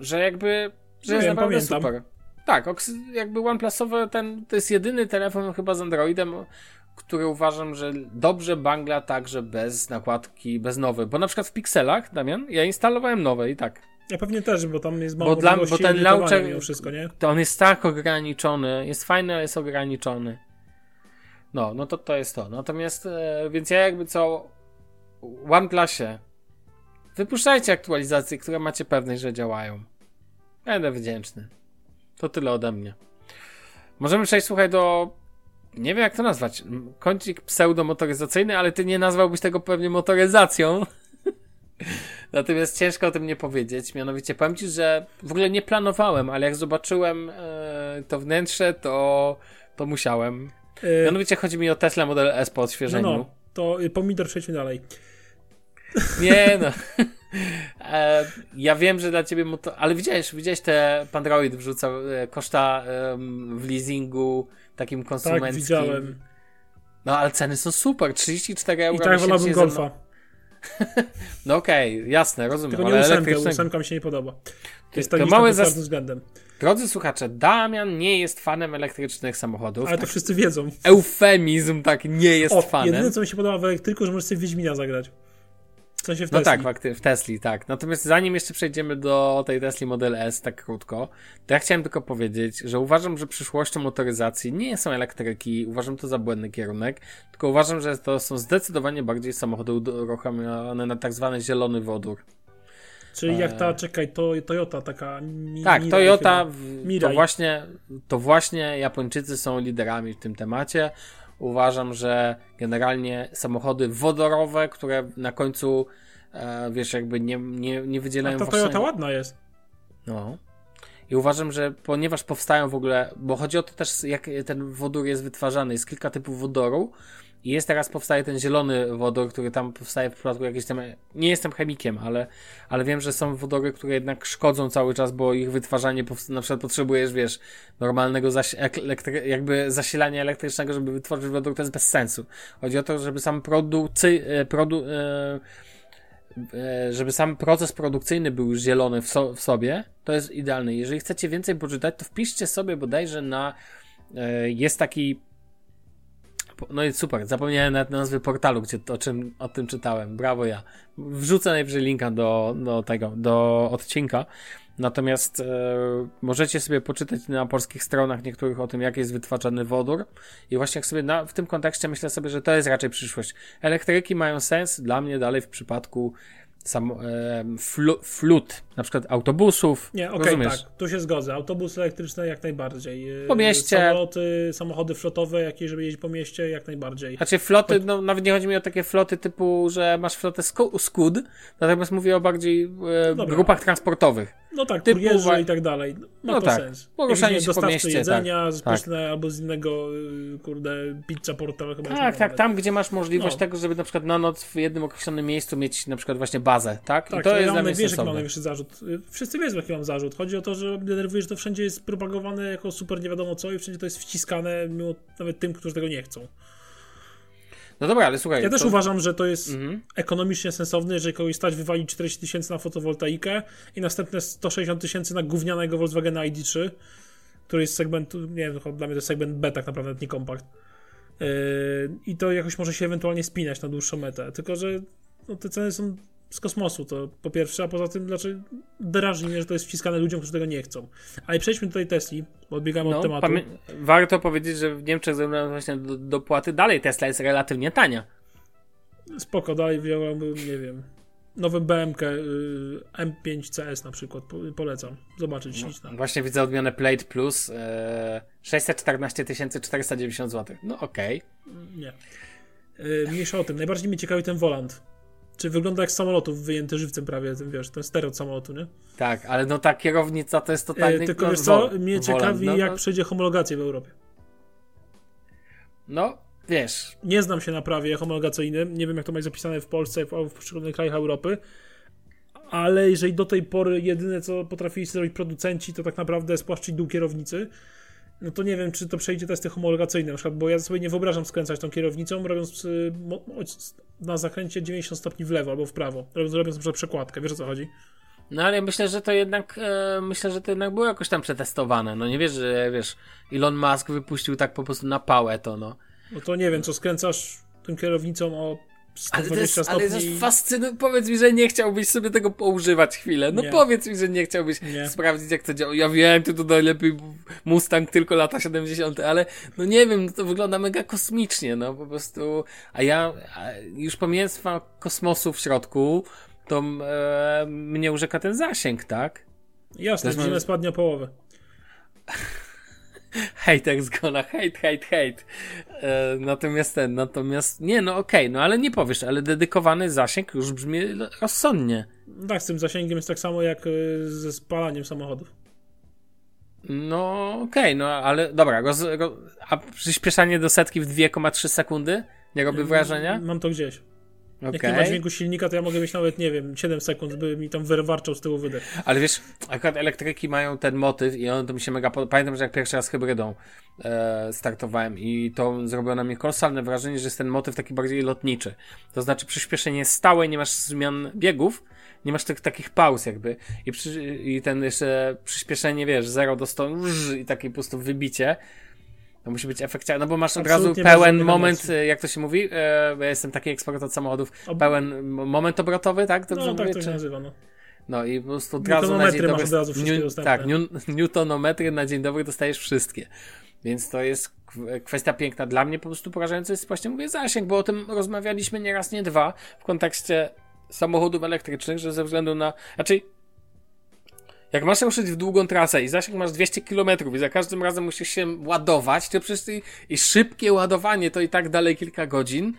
że jakby, że jest naprawdę pamiętam. super. Tak, jakby OnePlusowy ten, to jest jedyny telefon chyba z Androidem, który uważam, że dobrze bangla także bez nakładki, bez nowej. Bo na przykład w Pixelach, Damian, ja instalowałem nowe i tak. Ja pewnie też, bo tam jest mało bo, dla, bo ten launcher, wszystko, nie? To on jest tak ograniczony, jest fajny, ale jest ograniczony. No, no to to jest to. Natomiast, e, więc ja jakby co OnePlusie Wypuszczajcie aktualizacje, które macie pewność, że działają. Będę wdzięczny. To tyle ode mnie. Możemy przejść, słuchaj, do. Nie wiem, jak to nazwać. Kącik pseudomotoryzacyjny, ale ty nie nazwałbyś tego pewnie motoryzacją. Natomiast ciężko o tym nie powiedzieć. Mianowicie powiem ci, że w ogóle nie planowałem, ale jak zobaczyłem e, to wnętrze, to, to musiałem. Yy... Mianowicie chodzi mi o Tesla Model S po odświeżeniu. No, no to pomidor przejdźmy dalej. Nie no. E, ja wiem, że dla ciebie moto... Ale widziałeś, widziałeś te Pandroid wrzucał e, koszta w leasingu takim konsumenckim. Tak, widziałem. No ale ceny są super, 34 euro I tak wolałbym Golfa. no okej, okay, jasne, rozumiem. Tylko nie ale ósemkę, ósemka mi się nie podoba. To jest to małe zas... względem. Drodzy słuchacze, Damian nie jest fanem elektrycznych samochodów. Ale to tak. wszyscy wiedzą. Eufemizm, tak, nie jest o, fanem. Jedyne, co mi się podoba w elektryku, że możesz sobie Wiedźmina zagrać. W sensie w no tak, w, w Tesli, tak. Natomiast zanim jeszcze przejdziemy do tej Tesli Model S tak krótko, to ja chciałem tylko powiedzieć, że uważam, że przyszłością motoryzacji nie są elektryki, uważam to za błędny kierunek, tylko uważam, że to są zdecydowanie bardziej samochody uruchomione na tak zwany zielony wodór. Czyli jak ta, e. czekaj, to Toyota taka. Mi, tak, Mirai Toyota, to właśnie, to właśnie Japończycy są liderami w tym temacie uważam, że generalnie samochody wodorowe, które na końcu e, wiesz, jakby nie, nie, nie wydzielają... A ta Toyota ładna jest. No. I uważam, że ponieważ powstają w ogóle, bo chodzi o to też, jak ten wodór jest wytwarzany, jest kilka typów wodoru, i jest teraz, powstaje ten zielony wodór, który tam powstaje w przypadku jakiejś tam, nie jestem chemikiem, ale, ale wiem, że są wodory, które jednak szkodzą cały czas, bo ich wytwarzanie, na przykład potrzebujesz, wiesz, normalnego zas jakby zasilania elektrycznego, żeby wytworzyć wodór, to jest bez sensu. Chodzi o to, żeby sam producy, e, produ, e, żeby sam proces produkcyjny był zielony w, so, w sobie, to jest idealne. Jeżeli chcecie więcej poczytać, to wpiszcie sobie bodajże na e, jest taki no i super, zapomniałem nawet nazwy portalu, gdzie o, czym, o tym czytałem. Brawo ja. Wrzucę najwyżej linka do, do tego, do odcinka. Natomiast e, możecie sobie poczytać na polskich stronach niektórych o tym, jak jest wytwarzany wodór. I właśnie jak sobie na, w tym kontekście myślę sobie, że to jest raczej przyszłość. Elektryki mają sens dla mnie dalej w przypadku sam, e, flu, flut, na przykład autobusów. Nie, okej, okay, tak, tu się zgodzę. Autobusy elektryczne jak najbardziej. E, po mieście. Samoloty, samochody flotowe, jakie, żeby jeździć po mieście, jak najbardziej. Znaczy floty, no nawet nie chodzi mi o takie floty typu, że masz flotę skud, natomiast mówię o bardziej e, grupach transportowych. No tak, typu, kurierzy i tak dalej. Ma no to tak. sens. Poruszanie się mieście, jedzenia, tak, z tak. albo z innego, y, kurde, pizza portowa chyba. Tak, tak, tam gdzie masz możliwość no. tego, żeby na przykład na noc w jednym określonym miejscu mieć na przykład właśnie bazę, tak? tak I to ja jest mam, wiesz, jaki mam najwyższy zarzut. Y, wszyscy wiedzą, jaki mam zarzut. Chodzi o to, że denerwuje, że to wszędzie jest propagowane jako super nie wiadomo co i wszędzie to jest wciskane mimo nawet tym, którzy tego nie chcą. No dobra, ale słuchaj. Ja też uważam, że to jest mhm. ekonomicznie sensowne, jeżeli kogoś stać wywalić 40 tysięcy na fotowoltaikę i następne 160 tysięcy na gównianego Volkswagena ID3, który jest segmentu, nie wiem, dla mnie to jest segment B tak naprawdę, nie kompakt. Yy, I to jakoś może się ewentualnie spinać na dłuższą metę. Tylko, że no, te ceny są z kosmosu, to po pierwsze, a poza tym dlaczego drażni mnie, że to jest wciskane ludziom, którzy tego nie chcą. Ale przejdźmy do tej Tesli, bo odbiegamy no, od tematu. Warto powiedzieć, że w Niemczech ze właśnie do dopłaty dalej Tesla jest relatywnie tania. Spoko, dalej wziąłbym, nie wiem, nowy BMK y, M5 CS na przykład, polecam. Zobaczyć. No, właśnie widzę odmianę Plate Plus, e, 614 490 zł. No okej. Okay. Nie. Y, mniejsza o tym. Najbardziej mnie ciekawi ten volant czy wygląda jak samolotów wyjęty żywcem prawie, wiesz, ten stereo samolotu, nie? Tak, ale no ta kierownica to jest totalnie... E, tylko no, wiesz co, mnie ciekawi no, jak no. przejdzie homologację w Europie. No, wiesz... Nie znam się na prawie homologacyjnym, nie wiem jak to ma zapisane w Polsce, w, w poszczególnych krajach Europy, ale jeżeli do tej pory jedyne co potrafili zrobić producenci to tak naprawdę spłaszczyć dół kierownicy, no to nie wiem, czy to przejdzie testy homologacyjne, na przykład, bo ja sobie nie wyobrażam skręcać tą kierownicą, robiąc y, na zakręcie 90 stopni w lewo albo w prawo, robiąc, robiąc na przykład przekładkę, wiesz o co chodzi? No ale myślę, że to jednak e, myślę, że to jednak było jakoś tam przetestowane. No nie wiesz, że wiesz, Elon Musk wypuścił tak po prostu na pałę to, no. No to nie wiem, co skręcasz tą kierownicą o ale to jest, stopni... ale to jest fascynujące. Powiedz mi, że nie chciałbyś sobie tego poużywać chwilę. No nie. powiedz mi, że nie chciałbyś nie. sprawdzić, jak to działa. Ja wiem, ty to najlepiej Mustang tylko lata 70., ale no nie wiem, no to wygląda mega kosmicznie, no po prostu. A ja a już pomijając kosmosu w środku, to e, mnie urzeka ten zasięg, tak? Jasne, że spadnie o połowę. hejtek zgona, hejt, hejt, hejt. E, natomiast ten, natomiast, nie, no okej, okay, no ale nie powiesz, ale dedykowany zasięg już brzmi rozsądnie. Tak, z tym zasięgiem jest tak samo jak e, ze spalaniem samochodów. No okej, okay, no ale dobra, roz, roz, a przyspieszanie do setki w 2,3 sekundy nie robi wrażenia? Mam to gdzieś. Okay. Jak nie ma dźwięku silnika, to ja mogę mieć nawet, nie wiem, 7 sekund, by mi tam wywarczał z tyłu wydech. Ale wiesz, akurat elektryki mają ten motyw i on to mi się mega podoba. Pamiętam, że jak pierwszy raz hybrydą e, startowałem i to zrobiło na mnie kolosalne wrażenie, że jest ten motyw taki bardziej lotniczy. To znaczy przyspieszenie stałe, nie masz zmian biegów, nie masz tych takich pauz jakby i, przy, i ten jeszcze przyspieszenie, wiesz, 0 do 100 i takie po prostu wybicie to musi być efekciarne, no bo masz od razu pełen moment, emocji. jak to się mówi, e, ja jestem taki ekspert od samochodów, Ob... pełen moment obrotowy, tak? Dobrze no, tak mówię, to się nazywa, no. No i po prostu od razu na dzień dobry, new, tak, newtonometry na dzień dobry dostajesz wszystkie. Więc to jest kwestia piękna. Dla mnie po prostu porażający jest właśnie, mówię, zasięg, bo o tym rozmawialiśmy nie raz, nie dwa w kontekście samochodów elektrycznych, że ze względu na, raczej jak masz ruszyć w długą trasę i zasięg masz 200 km i za każdym razem musisz się ładować, to przecież i, i szybkie ładowanie to i tak dalej kilka godzin,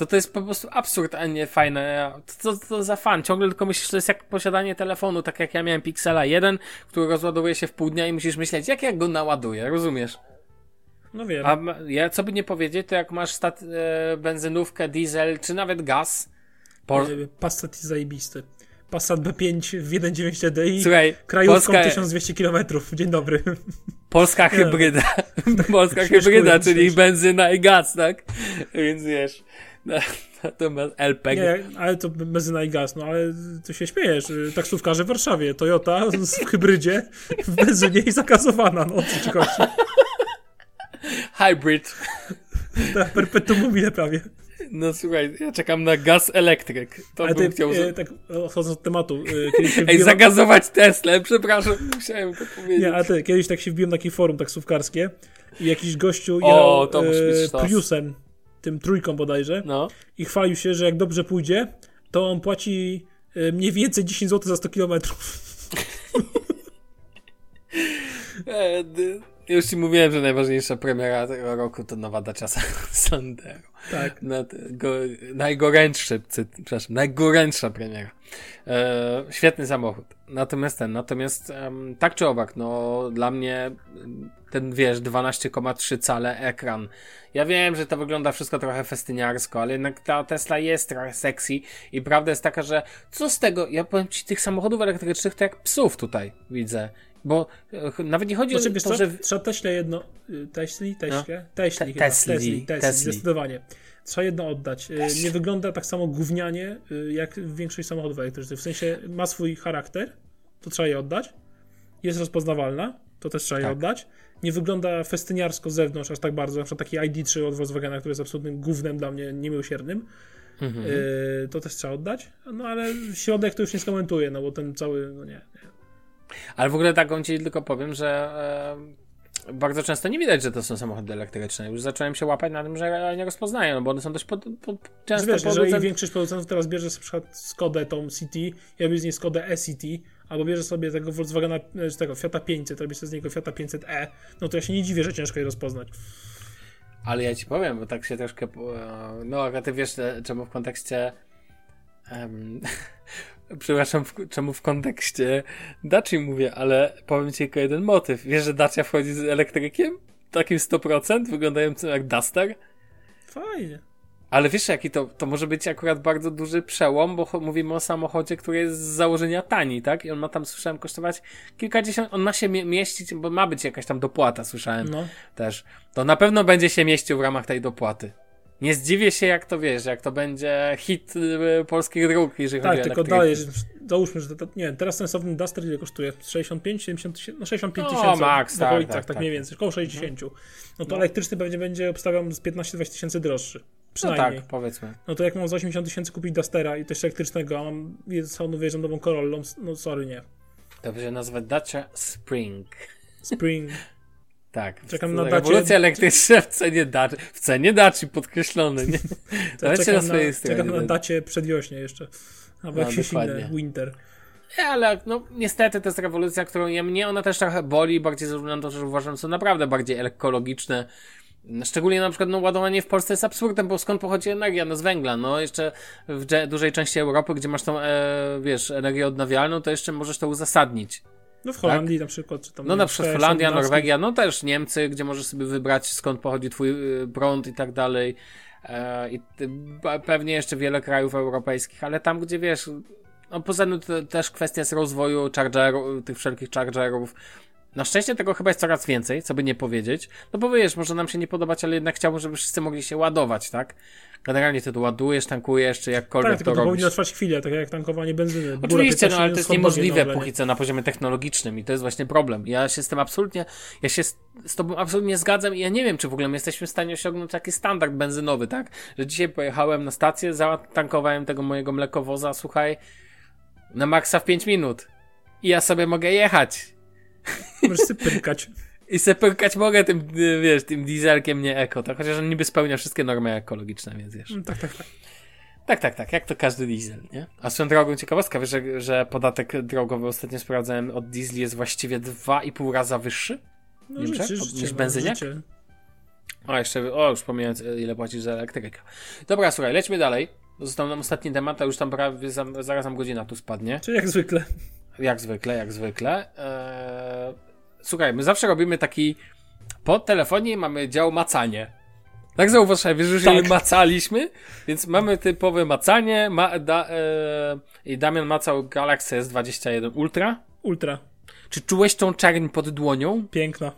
to to jest po prostu absurd, a nie fajne. Co to, to, za fan? Ciągle tylko myślisz, że to jest jak posiadanie telefonu, tak jak ja miałem Pixela 1, który rozładowuje się w pół dnia i musisz myśleć, jak ja go naładuję, rozumiesz? No wiem. A ja, co by nie powiedzieć, to jak masz stat, e, benzynówkę, diesel, czy nawet gaz... Po... Passat jest zajebisty. Passat B5 w 1.9 TDI, Słuchaj, krajówką Polska... 1200 km. Dzień dobry. Polska hybryda. Polska hybryda, czyli benzyna i gaz, tak? Więc wiesz. Natomiast LPG. Nie, ale to benzyna i gaz, no ale ty się śmiejesz. y, Taksówkarze w Warszawie, Toyota w hybrydzie, w benzynie i zagazowana, no co ci chodzi? Hybrid. Ta perpetuum mobile prawie. No słuchaj, ja czekam na gaz elektryk. To Ale bym ty, chciał... e, tak odchodząc od tematu, e, kiedyś Ej, wbiłem, zagazować Teslę, przepraszam, musiałem to powiedzieć. nie, ale ty, kiedyś tak się wbiłem na takie forum taksówkarskie i jakiś gościu O, jechał e. Priusem, tym trójką bodajże, No. i chwalił się, że jak dobrze pójdzie, to on płaci e, mniej więcej 10 zł za 100 kilometrów. E, już ci mówiłem, że najważniejsza premiera tego roku to nowa Dacia Sandero. Tak. Na, go, najgorętszy, przepraszam, najgorętsza premiera. E, świetny samochód. Natomiast ten, natomiast tak czy owak, no dla mnie ten wiesz, 12,3 cale ekran. Ja wiem, że to wygląda wszystko trochę festyniarsko, ale jednak ta Tesla jest trochę sexy i prawda jest taka, że co z tego, ja powiem ci, tych samochodów elektrycznych to jak psów tutaj widzę. Bo e, nawet nie chodzi Znaczy, o to, co, że... trzeba Teśle jedno... y, Teśli? Teśle? No. Teśli Te-. Tesli, Tesli, Tesli, Tesli. zdecydowanie. Trzeba jedno oddać. Y, Nie wygląda tak samo gównianie, y, jak większość samochodów elektrycznych. W sensie ma swój charakter, to trzeba je oddać. Jest rozpoznawalna, to też trzeba je Tak. oddać. Nie wygląda festyniarsko z zewnątrz aż tak bardzo. Na przykład taki ID3 od Volkswagena, który jest absolutnym gównem dla mnie, niemiłosiernym. Mhm. To też trzeba oddać. No ale środek to już nie skomentuję, no bo ten cały, no nie. nie. Ale w ogóle taką ci tylko powiem, że e, bardzo często nie widać, że to są samochody elektryczne. Już zacząłem się łapać na tym, że nie rozpoznaję, no bo one są dość pod, pod, często Wiesz, jeżeli producent- większość producentów teraz bierze na przykład Skodę, tą City, ja bierze z niej Skodę e-City, albo bierze sobie tego Volkswagena, e, czy tego Fiata 500, robi sobie z niego Fiata 500e, no to ja się nie dziwię, że ciężko je rozpoznać. Ale ja ci powiem, bo tak się troszkę. po- No, a ty wiesz, e, czemu w kontekście. em, przepraszam, w, czemu w kontekście Daci mówię, ale powiem ci tylko jeden motyw. Wiesz, że Dacia wchodzi z elektrykiem? Takim 100%, wyglądającym jak Duster? Fajnie. Ale wiesz, jaki to, to może być akurat bardzo duży przełom, bo mówimy o samochodzie, który jest z założenia tani, tak? I on ma tam, słyszałem, kosztować kilkadziesiąt, on ma się mie- mieścić, bo ma być jakaś tam dopłata, słyszałem No. też. To na pewno będzie się mieścił w ramach tej dopłaty. Nie zdziwię się, jak to wiesz, jak to będzie hit y, polskich dróg, jeżeli Tak, chodzi o tylko elektrykę. dalej, załóżmy, że to, nie wiem, teraz sensowny Duster ile kosztuje? 65, 70 tysięcy, no 65 No, tysięcy. max, w tak, okolicach, tak, tak, tak. mniej więcej, około 60. No to No. elektryczny pewnie będzie, obstawiam, z 15-20 tysięcy droższy. No Przynajmniej. tak, powiedzmy. No to jak mam za 80 tysięcy kupić Dustera i też elektrycznego, a mam salonu wyjeżdżam nową Corollą, no sorry, nie. To będzie nazwać Dacia Spring. Spring. Tak. Czekam na Rewolucja Dacie- elektryczna w cenie Daci. W cenie Daci podkreślone, nie? Na czekam swojej na, stronie. czekam na dacie przedwiośnie jeszcze. Albo No, jakieś inne, winter. Nie, ale no niestety to jest rewolucja, którą ja, mnie ona też trochę boli, bardziej ze względu na to, że uważam, że są naprawdę bardziej ekologiczne. Szczególnie na przykład no, ładowanie w Polsce jest absurdem, bo skąd pochodzi energia? No z węgla. No jeszcze w dużej części Europy, gdzie masz tą, e, wiesz, energię odnawialną, to jeszcze możesz to uzasadnić. No w Holandii na przykład, czy tam... No na przykład Holandia. Norwegia, no też Niemcy, gdzie możesz sobie wybrać skąd pochodzi twój y, prąd i tak dalej. E, I pewnie jeszcze wiele krajów europejskich, ale tam gdzie wiesz, no poza tym też kwestia jest rozwoju chargerów, tych wszelkich chargerów. Na szczęście tego chyba jest coraz więcej, co by nie powiedzieć. No bo wiesz, może nam się nie podobać, ale jednak chciałbym, żeby wszyscy mogli się ładować, tak? Generalnie ty ładujesz, tankujesz, czy jakkolwiek Tak, tylko to to robisz. powinno trwać chwilę, tak jak tankowanie benzyny. Oczywiście, 15 no ale to jest niemożliwe nie? póki co na poziomie technologicznym i to jest właśnie problem. Ja się z tym absolutnie, ja się z, z tobą absolutnie zgadzam i ja nie wiem, czy w ogóle my jesteśmy w stanie osiągnąć taki standard benzynowy, tak? Że dzisiaj pojechałem na stację, zatankowałem tego mojego mlekowoza, słuchaj, na maksa w 5 minut. I ja sobie mogę jechać. Możesz sobie pyrkać. I se pyrkać mogę tym, wiesz, tym dieselkiem nie eko, tak? Chociaż on niby spełnia wszystkie normy ekologiczne, więc wiesz. Mm, Tak, tak, tak. Tak, tak, tak, jak to każdy diesel, nie? A swoją drogą ciekawostka, wiesz, że, że podatek drogowy ostatnio sprawdzałem od diesli jest właściwie 2,5 raza wyższy? No, Niemczech? życie, życie, niż no, benzyniak? życie. O, jeszcze, o, już pomijając ile płacisz za elektrykę. Dobra, słuchaj, lećmy dalej. Został nam ostatni temat, a już tam prawie za, zaraz nam godzina tu spadnie. Czyli jak zwykle. Jak zwykle, jak zwykle. Eee, słuchaj, my zawsze robimy taki. Po telefonie mamy dział macanie. Tak zauważyłem, wiesz, że już Tak. macaliśmy, więc mamy typowe macanie. Ma, da, e, I Damian macał Galaxy S21 Ultra. Ultra. Czy czułeś tą czerń pod dłonią? Piękna.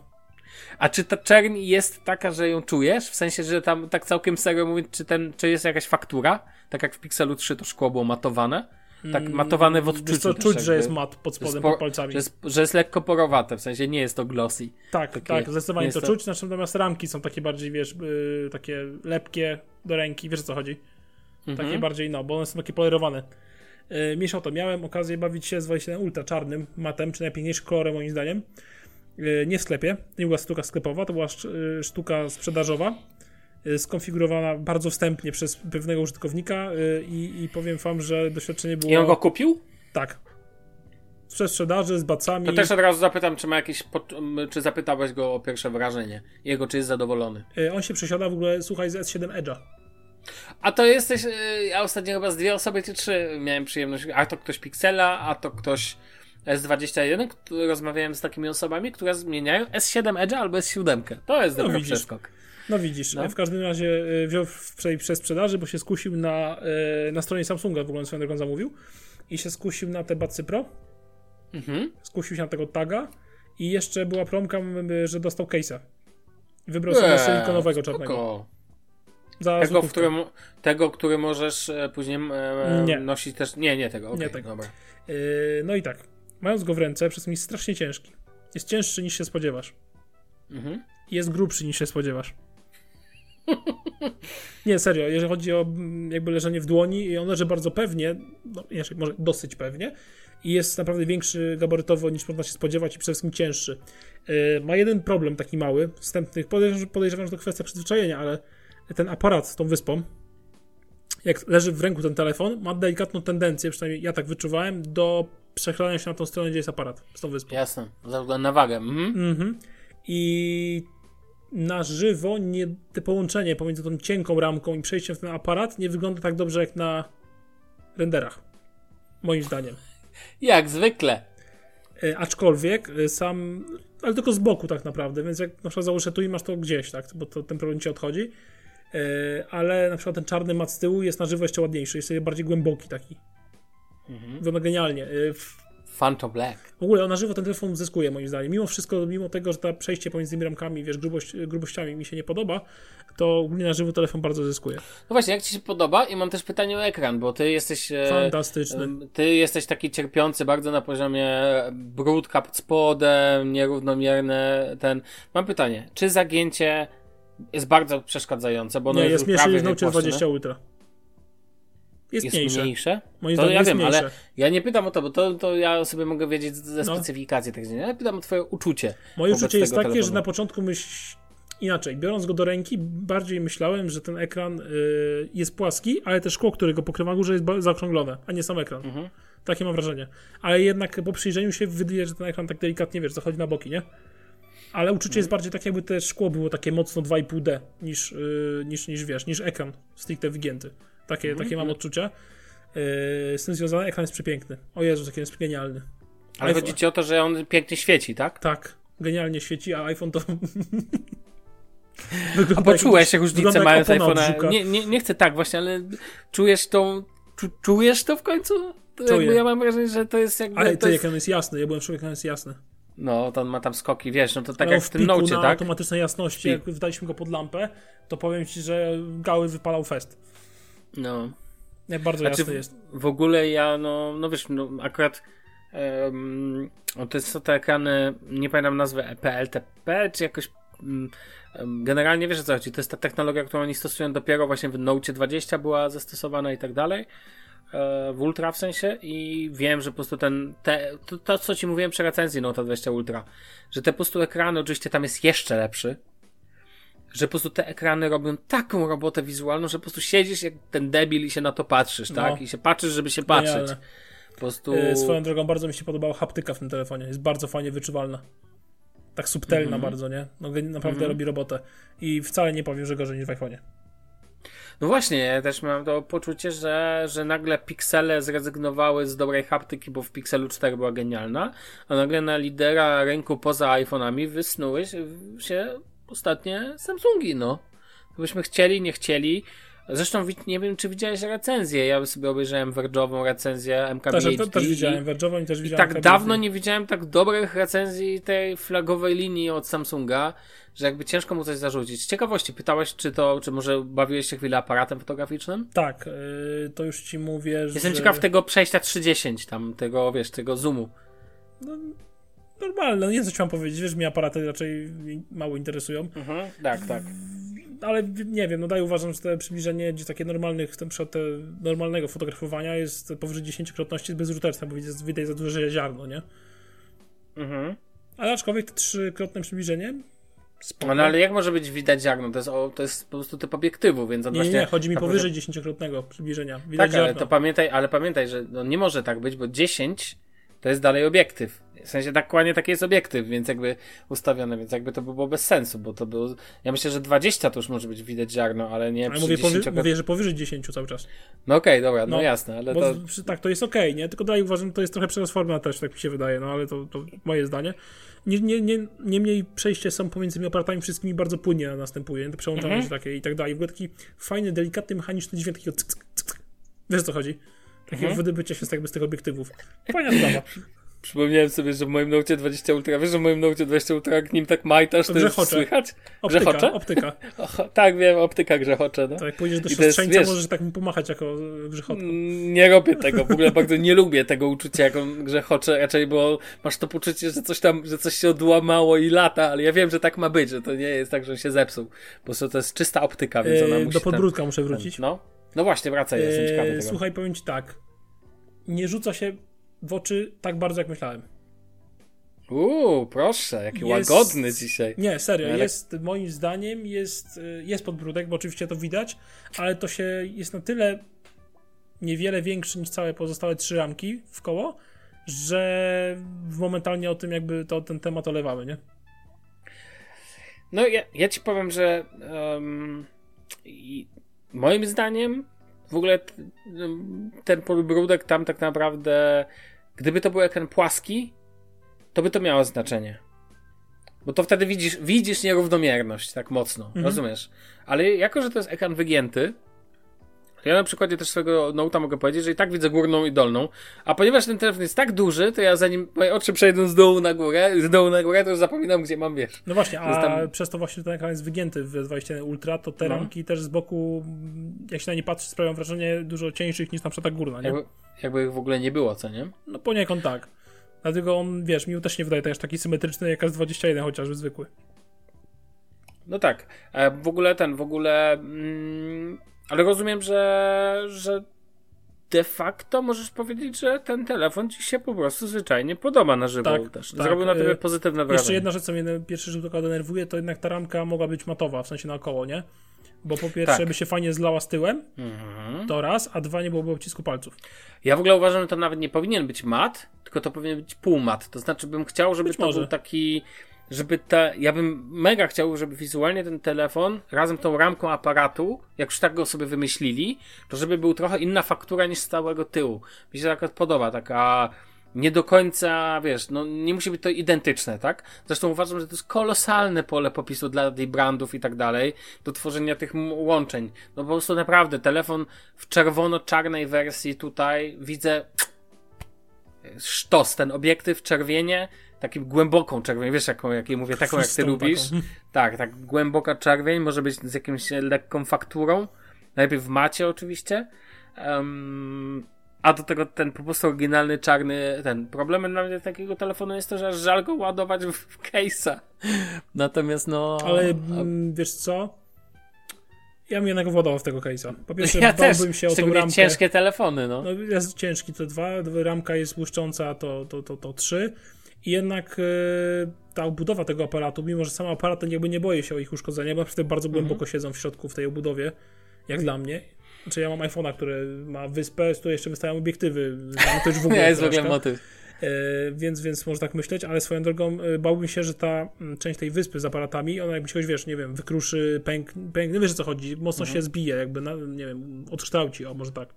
A czy ta czerń jest taka, że ją czujesz? W sensie, że tam tak całkiem serio mówiąc, czy, ten, czy jest jakaś faktura? Tak jak w Pixelu 3 to szkło było matowane? Tak matowane w odczuciu Wiesz co, czuć, jakby. że jest mat pod spodem, po- pod palcami. Że jest, że jest lekko porowate, w sensie nie jest to glossy. Tak, takie- tak, zdecydowanie to to- czuć, natomiast ramki są takie bardziej, wiesz, yy, takie lepkie do ręki, wiesz o co chodzi? Mhm. Takie bardziej, no, bo one są takie polerowane. Yy, Mniejsza o to, miałem okazję bawić się z 27 Ultra czarnym matem, czy najpiękniejszym kolorem moim zdaniem. Yy, Nie w sklepie, nie była sztuka sklepowa, to była yy, sztuka sprzedażowa, skonfigurowana bardzo wstępnie przez pewnego użytkownika yy, i, i powiem wam, że doświadczenie było... I on go kupił? Tak. Przez sprzedaży, z bacami. To też od razu zapytam, czy ma jakieś, czy zapytałeś go o pierwsze wrażenie. Jego, czy jest zadowolony. Yy, On się przesiada w ogóle, słuchaj, z S7 Edge'a. A to jesteś, y, ja ostatnio chyba z dwie osoby czy trzy miałem przyjemność, a to ktoś Pixela, a to ktoś S21, który rozmawiałem z takimi osobami, które zmieniają S7 Edge albo S7. To jest No dobry widzisz. przeskok. No widzisz, No. w każdym razie y, wziął w przej- przez sprzedaży, bo się skusił na, y, na stronie Samsunga, w ogóle swoją drogą zamówił i się skusił na te Batsy Pro, Mhm. skusił się na tego taga i jeszcze była promka, że dostał case'a. Wybrał sobie silikonowego czarnego. Eee, spoko. Za Tego, którym, tego, który możesz e, później e, Nie. nosić też. Nie, nie tego. Nie Okay, tego. Dobra. Y, No i tak, mając go w ręce, przez jest strasznie ciężki. Jest cięższy niż się spodziewasz. Mhm. Jest grubszy niż się spodziewasz. Nie, serio, jeżeli chodzi o mm, jakby leżenie w dłoni i on leży bardzo pewnie, no inaczej, może dosyć pewnie i jest naprawdę większy gabarytowo niż można się spodziewać i przede wszystkim cięższy. Yy, ma jeden problem taki mały, wstępny, podejrzewam, podejrzewam, że to kwestia przyzwyczajenia, ale ten aparat z tą wyspą, jak leży w ręku ten telefon, ma delikatną tendencję, przynajmniej ja tak wyczuwałem, do przechylania się na tą stronę, gdzie jest aparat z tą wyspą. Jasne. Ze względu na wagę. Mhm. Mhm. I na żywo nie, te połączenie pomiędzy tą cienką ramką i przejściem w ten aparat nie wygląda tak dobrze jak na renderach. Moim zdaniem. Jak zwykle. E, aczkolwiek e, sam, ale tylko z boku tak naprawdę, więc jak na przykład założę tu i masz to gdzieś, tak, bo to, ten problem ci odchodzi. E, ale na przykład ten czarny mat z tyłu jest na żywo jeszcze ładniejszy, jest sobie bardziej głęboki taki. Mhm. Wygląda genialnie. E, w, Phantom Black. W ogóle on na żywo ten telefon zyskuje moim zdaniem. Mimo wszystko, mimo tego, że to przejście pomiędzy tymi ramkami, wiesz, grubość, grubościami mi się nie podoba, to ogólnie na żywo telefon bardzo zyskuje. No właśnie, jak ci się podoba? I mam też pytanie o ekran, bo ty jesteś. e, Fantastyczny. Ty jesteś taki cierpiący bardzo na poziomie brudka pod spodem, nierównomierne ten. Mam pytanie, czy zagięcie jest bardzo przeszkadzające, bo ono nie, jest, jest mniejszy niż Note wypłaszczone? 20 Ultra. Jest, Jest mniejsze. mniejsze? Moim To ja jest wiem, mniejsze. ale ja nie pytam o to, bo to, to ja sobie mogę wiedzieć ze No. specyfikacji tych zdjęć. Ja pytam o twoje uczucie. Moje uczucie jest takie, telefonu. że na początku myśl... Inaczej, biorąc go do ręki, bardziej myślałem, że ten ekran y, jest płaski, ale te szkło, które go pokrywa górze jest zaokrąglone, a nie sam ekran. Mhm. Takie mam wrażenie. Ale jednak po przyjrzeniu się wydaje, że ten ekran tak delikatnie, wiesz, zachodzi na boki, nie? Ale uczucie Mhm. jest bardziej tak, jakby te szkło było takie mocno 2,5D niż, yy, niż, niż wiesz, niż ekran stricte wygięty. Takie, Mhm. takie mam odczucia. Yy, z tym związane ekran jest przepiękny. O Jezu, jaki jest genialny. Ale iPhone- chodzi ci o to, że on pięknie świeci, tak? Tak, genialnie świeci, a iPhone to. A poczułeś jak- różnicę mając iPhone'a? Nie, nie, nie chcę tak właśnie, ale czujesz tą... Czu, czujesz to w końcu? To ja mam wrażenie, że to jest jakby... Ale to ty, jest... on jest jasny, ja byłem w szoku, on jest jasny. No, to on ma tam skoki, wiesz, no to tak Ale jak on w tym Nocie, tak? automatycznej jasności, jak wdaliśmy go pod lampę, to powiem ci, że gały wypalał fest. No. Jak bardzo Znaczy, jasny jest. w ogóle ja, no, no wiesz, no akurat um, to są te ekrany, nie pamiętam nazwy, PLTP, czy jakoś mm, generalnie wiesz o co chodzi, to jest ta technologia, którą oni stosują dopiero właśnie w Note 20 była zastosowana i tak dalej, e, w Ultra w sensie i wiem, że po prostu ten, te, to, to co ci mówiłem przy recenzji Note 20 Ultra, że te po prostu ekrany, oczywiście tam jest jeszcze lepszy, że po prostu te ekrany robią taką robotę wizualną, że po prostu siedzisz jak ten debil i się na to patrzysz, No. tak? I się patrzysz, żeby się patrzeć. Genialne. Po prostu... E, Swoją drogą bardzo mi się podobała haptyka w tym telefonie. Jest bardzo fajnie wyczuwalna. Tak subtelna Mhm. bardzo, nie? No, naprawdę robi robotę. I wcale nie powiem, że gorzej niż w iPhone'ie. No właśnie, ja też mam to poczucie, że, że nagle piksele zrezygnowały z dobrej haptyki, bo w Pixelu 4 była genialna, a nagle na lidera rynku poza iPhone'ami wysnuły się ostatnie Samsungi, no. To byśmy chcieli, nie chcieli. Zresztą nie wiem, czy widziałeś recenzję. Ja sobie obejrzałem Verge'ową recenzję Też, MKBHD. to, też i- widziałem Verge'ową i też I widziałem tak KBHD. dawno nie widziałem tak dobrych recenzji tej flagowej linii od Samsunga, że jakby ciężko mu coś zarzucić. Z ciekawości, pytałeś, czy to, czy może bawiłeś się chwilę aparatem fotograficznym? Tak, y, to już ci mówię, że... Jestem ciekaw tego przejścia 310, tam tego, wiesz, tego zoomu. Normalne, no nie wiem, co mam powiedzieć, wiesz, mnie aparaty raczej mało interesują, Mhm, tak, tak. ale nie wiem, no dalej uważam, że to przybliżenie gdzie takie normalnych, na przykład normalnego fotografowania jest powyżej 10-krotności jest bezużyteczne, bo widać, widać za duże ziarno, nie? Mhm. Ale aczkolwiek to trzykrotne przybliżenie spoko. No ale jak może być widać ziarno? To jest, o, to jest po prostu typ obiektywu, więc on Nie, nie, właśnie... nie, chodzi mi powyżej 10-krotnego przybliżenia. Widać Tak, ale ziarno. to pamiętaj, ale pamiętaj, że no nie może tak być, bo 10 to jest dalej obiektyw. W sensie dokładnie taki jest obiektyw, więc jakby ustawiony, więc jakby to by było bez sensu, bo to był. Ja myślę, że 20 to już może być widać ziarno, ale nie Ale przy mówię, powy, 10 mówię, że powyżej 10 cały czas. No okej, dobra, no, No, jasne, ale Bo to. tak, to jest okej, nie? Tylko dalej uważam, że to jest trochę przetransforma też, tak mi się wydaje, no ale to, to moje zdanie. Nie, nie, nie, niemniej przejście są pomiędzy tymi aparatami wszystkimi bardzo płynnie następuje, to przełączanie Mhm. się takie i tak dalej. W ogóle taki fajny, delikatny, mechaniczny dźwięk, takiego cyk, cyk, cyk. Wiesz o co chodzi? Takiego Mhm. wydobycia się z, jakby z tych obiektywów. Fajna sprawa. Przypomniałem sobie, że w moim Note 20 Ultra, wiesz, że w moim Note 20 Ultra, jak nim tak majtasz, to jest słychać? Optyka, Grzechocze? optyka. Och, tak, wiem, optyka grzechocze, no. To jak pójdziesz do siostrzeńca, wiesz- możesz tak mu pomachać jako grzechotką. Mm, Nie robię tego, w ogóle bardzo nie lubię tego uczucia, jak on grzechocze, raczej, bo masz to poczucie, że coś tam, że coś się odłamało i lata, ale ja wiem, że tak ma być, że to nie jest tak, że on się zepsuł. Prostu to jest czysta optyka, więc ona E, musi do tam- podbródka muszę wrócić. No, no właśnie, wracaj, jestem ciekawy E, tego. Słuchaj, powiem ci tak. Nie rzuca się w oczy tak bardzo, jak myślałem. Uuu, proszę, jaki Jest- łagodny dzisiaj. Nie, serio, Ale- jest, moim zdaniem jest, y, jest podbródek, bo oczywiście to widać, ale to się jest na tyle niewiele większy niż całe pozostałe trzy ramki w koło, że momentalnie o tym jakby to, ten temat olewamy, nie? No ja, ja ci powiem, że i moim zdaniem w ogóle em, ten podbródek tam tak naprawdę, gdyby to był ekran płaski, to by to miało znaczenie. Bo to wtedy widzisz, widzisz nierównomierność tak mocno, Mhm. rozumiesz? Ale jako, że to jest ekran wygięty, ja na przykładzie też swojego Note'a mogę powiedzieć, że i tak widzę górną i dolną, a ponieważ ten telefon jest tak duży, to ja zanim moje oczy przejdą z dołu na górę, z dołu na górę, to już zapominam, gdzie mam, wiesz. No właśnie, a Zostam- przez to właśnie ten ekran jest wygięty w 21 Ultra, to te No. ramki też z boku, jak się na nie patrzy, sprawiają wrażenie dużo cieńszych niż na przykład ta górna, nie? Jakby, jakby ich w ogóle nie było, co nie? No poniekąd tak. Dlatego on, wiesz, mi też nie wydaje też taki symetryczny jak S21 chociażby zwykły. No tak. E, w ogóle ten, w ogóle. Mm, ale rozumiem, że, że de facto możesz powiedzieć, że ten telefon ci się po prostu zwyczajnie podoba na żywo Tak, też. tak. Zrobił na tyle E, pozytywne wrażenie. Jeszcze jedna rzecz, co mnie pierwszy rzut oka denerwuje, to jednak ta ramka mogła być matowa, w sensie naokoło, nie? Bo po pierwsze Tak. by się fajnie zlała z tyłem, Mhm. to raz, a dwa nie byłoby odcisku palców. Ja w ogóle uważam, że to nawet nie powinien być mat, tylko to powinien być półmat. To znaczy bym chciał, żeby Być to może. był taki... Żeby te, ja bym mega chciał, żeby wizualnie ten telefon razem tą ramką aparatu, jak już tak go sobie wymyślili, to żeby był trochę inna faktura niż z całego tyłu. Mi się akurat podoba, taka nie do końca, wiesz, no nie musi być to identyczne, tak? Zresztą uważam, że to jest kolosalne pole popisu dla tej brandów i tak dalej, do tworzenia tych łączeń. No po prostu naprawdę, telefon w czerwono-czarnej wersji tutaj widzę sztos, ten obiektyw czerwienie, takim głęboką czerwień, wiesz jaką, jakiej mówię, taką jak ty lubisz. taką. Tak, tak, głęboka czerwień, może być z jakimś lekką fakturą, najpierw w macie oczywiście, Em, a do tego ten po prostu oryginalny czarny, ten problemem dla mnie takiego telefonu jest to, że aż żal go ładować w, w case'a. Natomiast no... Ale mm, wiesz co? Ja bym jednak władował w tego case'a. Po pierwsze, ja też, bałbym się o tą ramkę. ciężkie telefony, no. No jest ciężki to dwa, ramka jest błyszcząca to, to, to, to trzy. I jednak e, ta obudowa tego aparatu, mimo że sam aparat jakby nie boję się o ich uszkodzenia, bo naprawdę bardzo Mhm. głęboko siedzą w środku w tej obudowie, jak dla mnie. Znaczy ja mam iPhone'a, który ma wyspę, z której jeszcze wystają obiektywy. No to już w ogóle Nie jest w ogóle motyw. E, więc, więc można tak myśleć, ale swoją drogą e, bałbym się, że ta część tej wyspy z aparatami, ona jakby się choć, wiesz, nie wiem, wykruszy, pęk, pęk no wiesz o co chodzi, mocno Mhm. się zbije, jakby, na, nie wiem, odkształci, o może tak.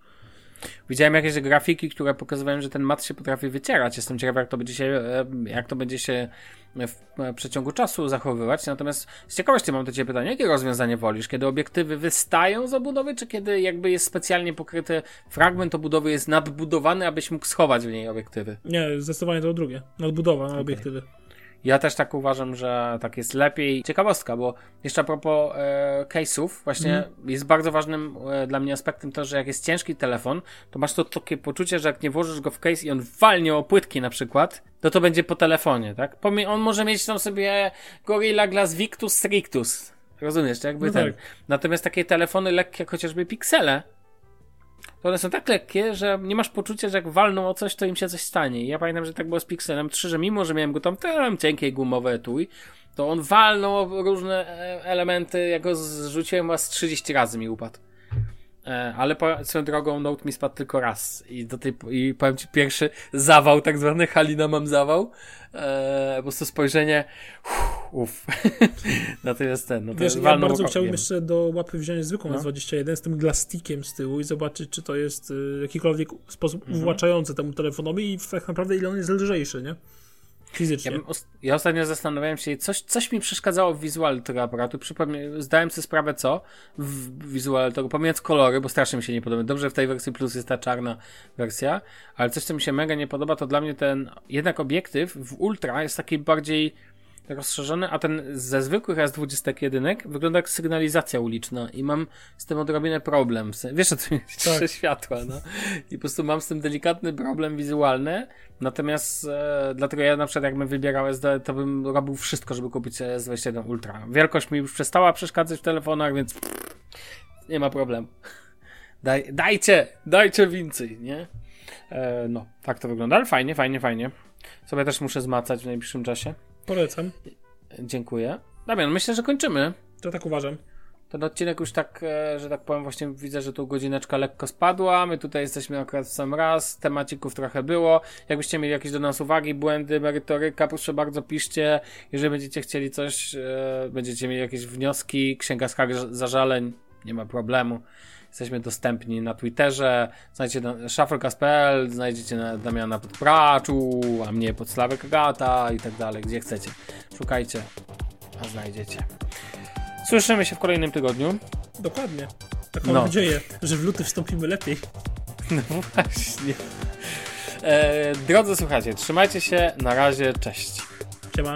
Widziałem jakieś grafiki, które pokazywały, że ten mat się potrafi wycierać. Jestem ciekaw, jak to będzie się, e, jak to będzie się w przeciągu czasu zachowywać. Natomiast z ciekawości mam do Ciebie pytanie, jakie rozwiązanie wolisz? Kiedy obiektywy wystają z obudowy, czy kiedy jakby jest specjalnie pokryty fragment obudowy jest nadbudowany, abyś mógł schować w niej obiektywy? Nie, zdecydowanie to drugie. Nadbudowa na okay. obiektywy. Ja też tak uważam, że tak jest lepiej. Ciekawostka, bo jeszcze a propos e, case'ów, właśnie mm. jest bardzo ważnym e, dla mnie aspektem to, że jak jest ciężki telefon, to masz to takie poczucie, że jak nie włożysz go w case i on walnie o płytki na przykład, to to będzie po telefonie, tak? On może mieć tam sobie Gorilla Glass Victus Strictus. Rozumiesz, jakby no ten. Tak. Natomiast takie telefony lekkie, chociażby piksele, to one są tak lekkie, że nie masz poczucia, że jak walną o coś, to im się coś stanie. I ja pamiętam, że tak było z Pixelem 3, że mimo, że miałem go tam, tam cienkie gumowe etui, to on walnął o różne e, elementy, jak go zrzuciłem, a z 30 razy mi upadł. E, ale po, swoją drogą Note mi spadł tylko raz i do tej, i powiem ci pierwszy zawał, tak zwany Halina mam zawał, e, po prostu spojrzenie uff, natomiast ten, no to Wiesz, ja bardzo chciałbym jeszcze do łapy wziąć zwykłą no. S21 z tym glastikiem z tyłu i zobaczyć, czy to jest y, jakikolwiek sposób mhm. uwłaczający temu telefonowi i tak naprawdę ile on jest lżejszy, nie? Fizycznie. Ja, ja, ostatnio zastanawiałem się, coś, coś mi przeszkadzało w wizualu tego aparatu. Przypomnę, zdałem sobie sprawę, co w wizualu tego, pomijając kolory, bo strasznie mi się nie podoba. Dobrze, w tej wersji Plus jest ta czarna wersja, ale coś, co mi się mega nie podoba, to dla mnie ten jednak obiektyw w Ultra jest taki bardziej rozszerzony, a ten ze zwykłych S21 wygląda jak sygnalizacja uliczna i mam z tym odrobinę problem. Wiesz o tym tak. światła, no. I po prostu mam z tym delikatny problem wizualny, natomiast e, dlatego ja na przykład jakbym wybierał SD, to bym robił wszystko, żeby kupić S21 Ultra. Wielkość mi już przestała przeszkadzać w telefonach, więc pff, nie ma problemu. Daj, dajcie, dajcie więcej, nie? E, no, tak to wygląda, ale fajnie, fajnie, fajnie. Sobie też muszę zmacać w najbliższym czasie. Polecam. Dziękuję. Damian, myślę, że kończymy. To tak uważam. Ten odcinek już tak, e, że tak powiem, właśnie widzę, że tu godzineczka lekko spadła. My tutaj jesteśmy akurat w sam raz. Temacików trochę było. Jakbyście mieli jakieś do nas uwagi, błędy, merytoryka, proszę bardzo piszcie. Jeżeli będziecie chcieli coś, e, będziecie mieli jakieś wnioski, księga skarg, zażaleń, nie ma problemu. Jesteśmy dostępni na Twitterze, znajdziecie na shufflecast.pl, znajdziecie na Damiana Podpraczu, a mnie pod Sławek Agata i tak dalej, gdzie chcecie. Szukajcie, a znajdziecie. Słyszymy się w kolejnym tygodniu. Dokładnie. Taką no. nadzieję, że w luty wstąpimy lepiej. No właśnie. E, drodzy słuchacze, trzymajcie się, na razie, cześć. Siema.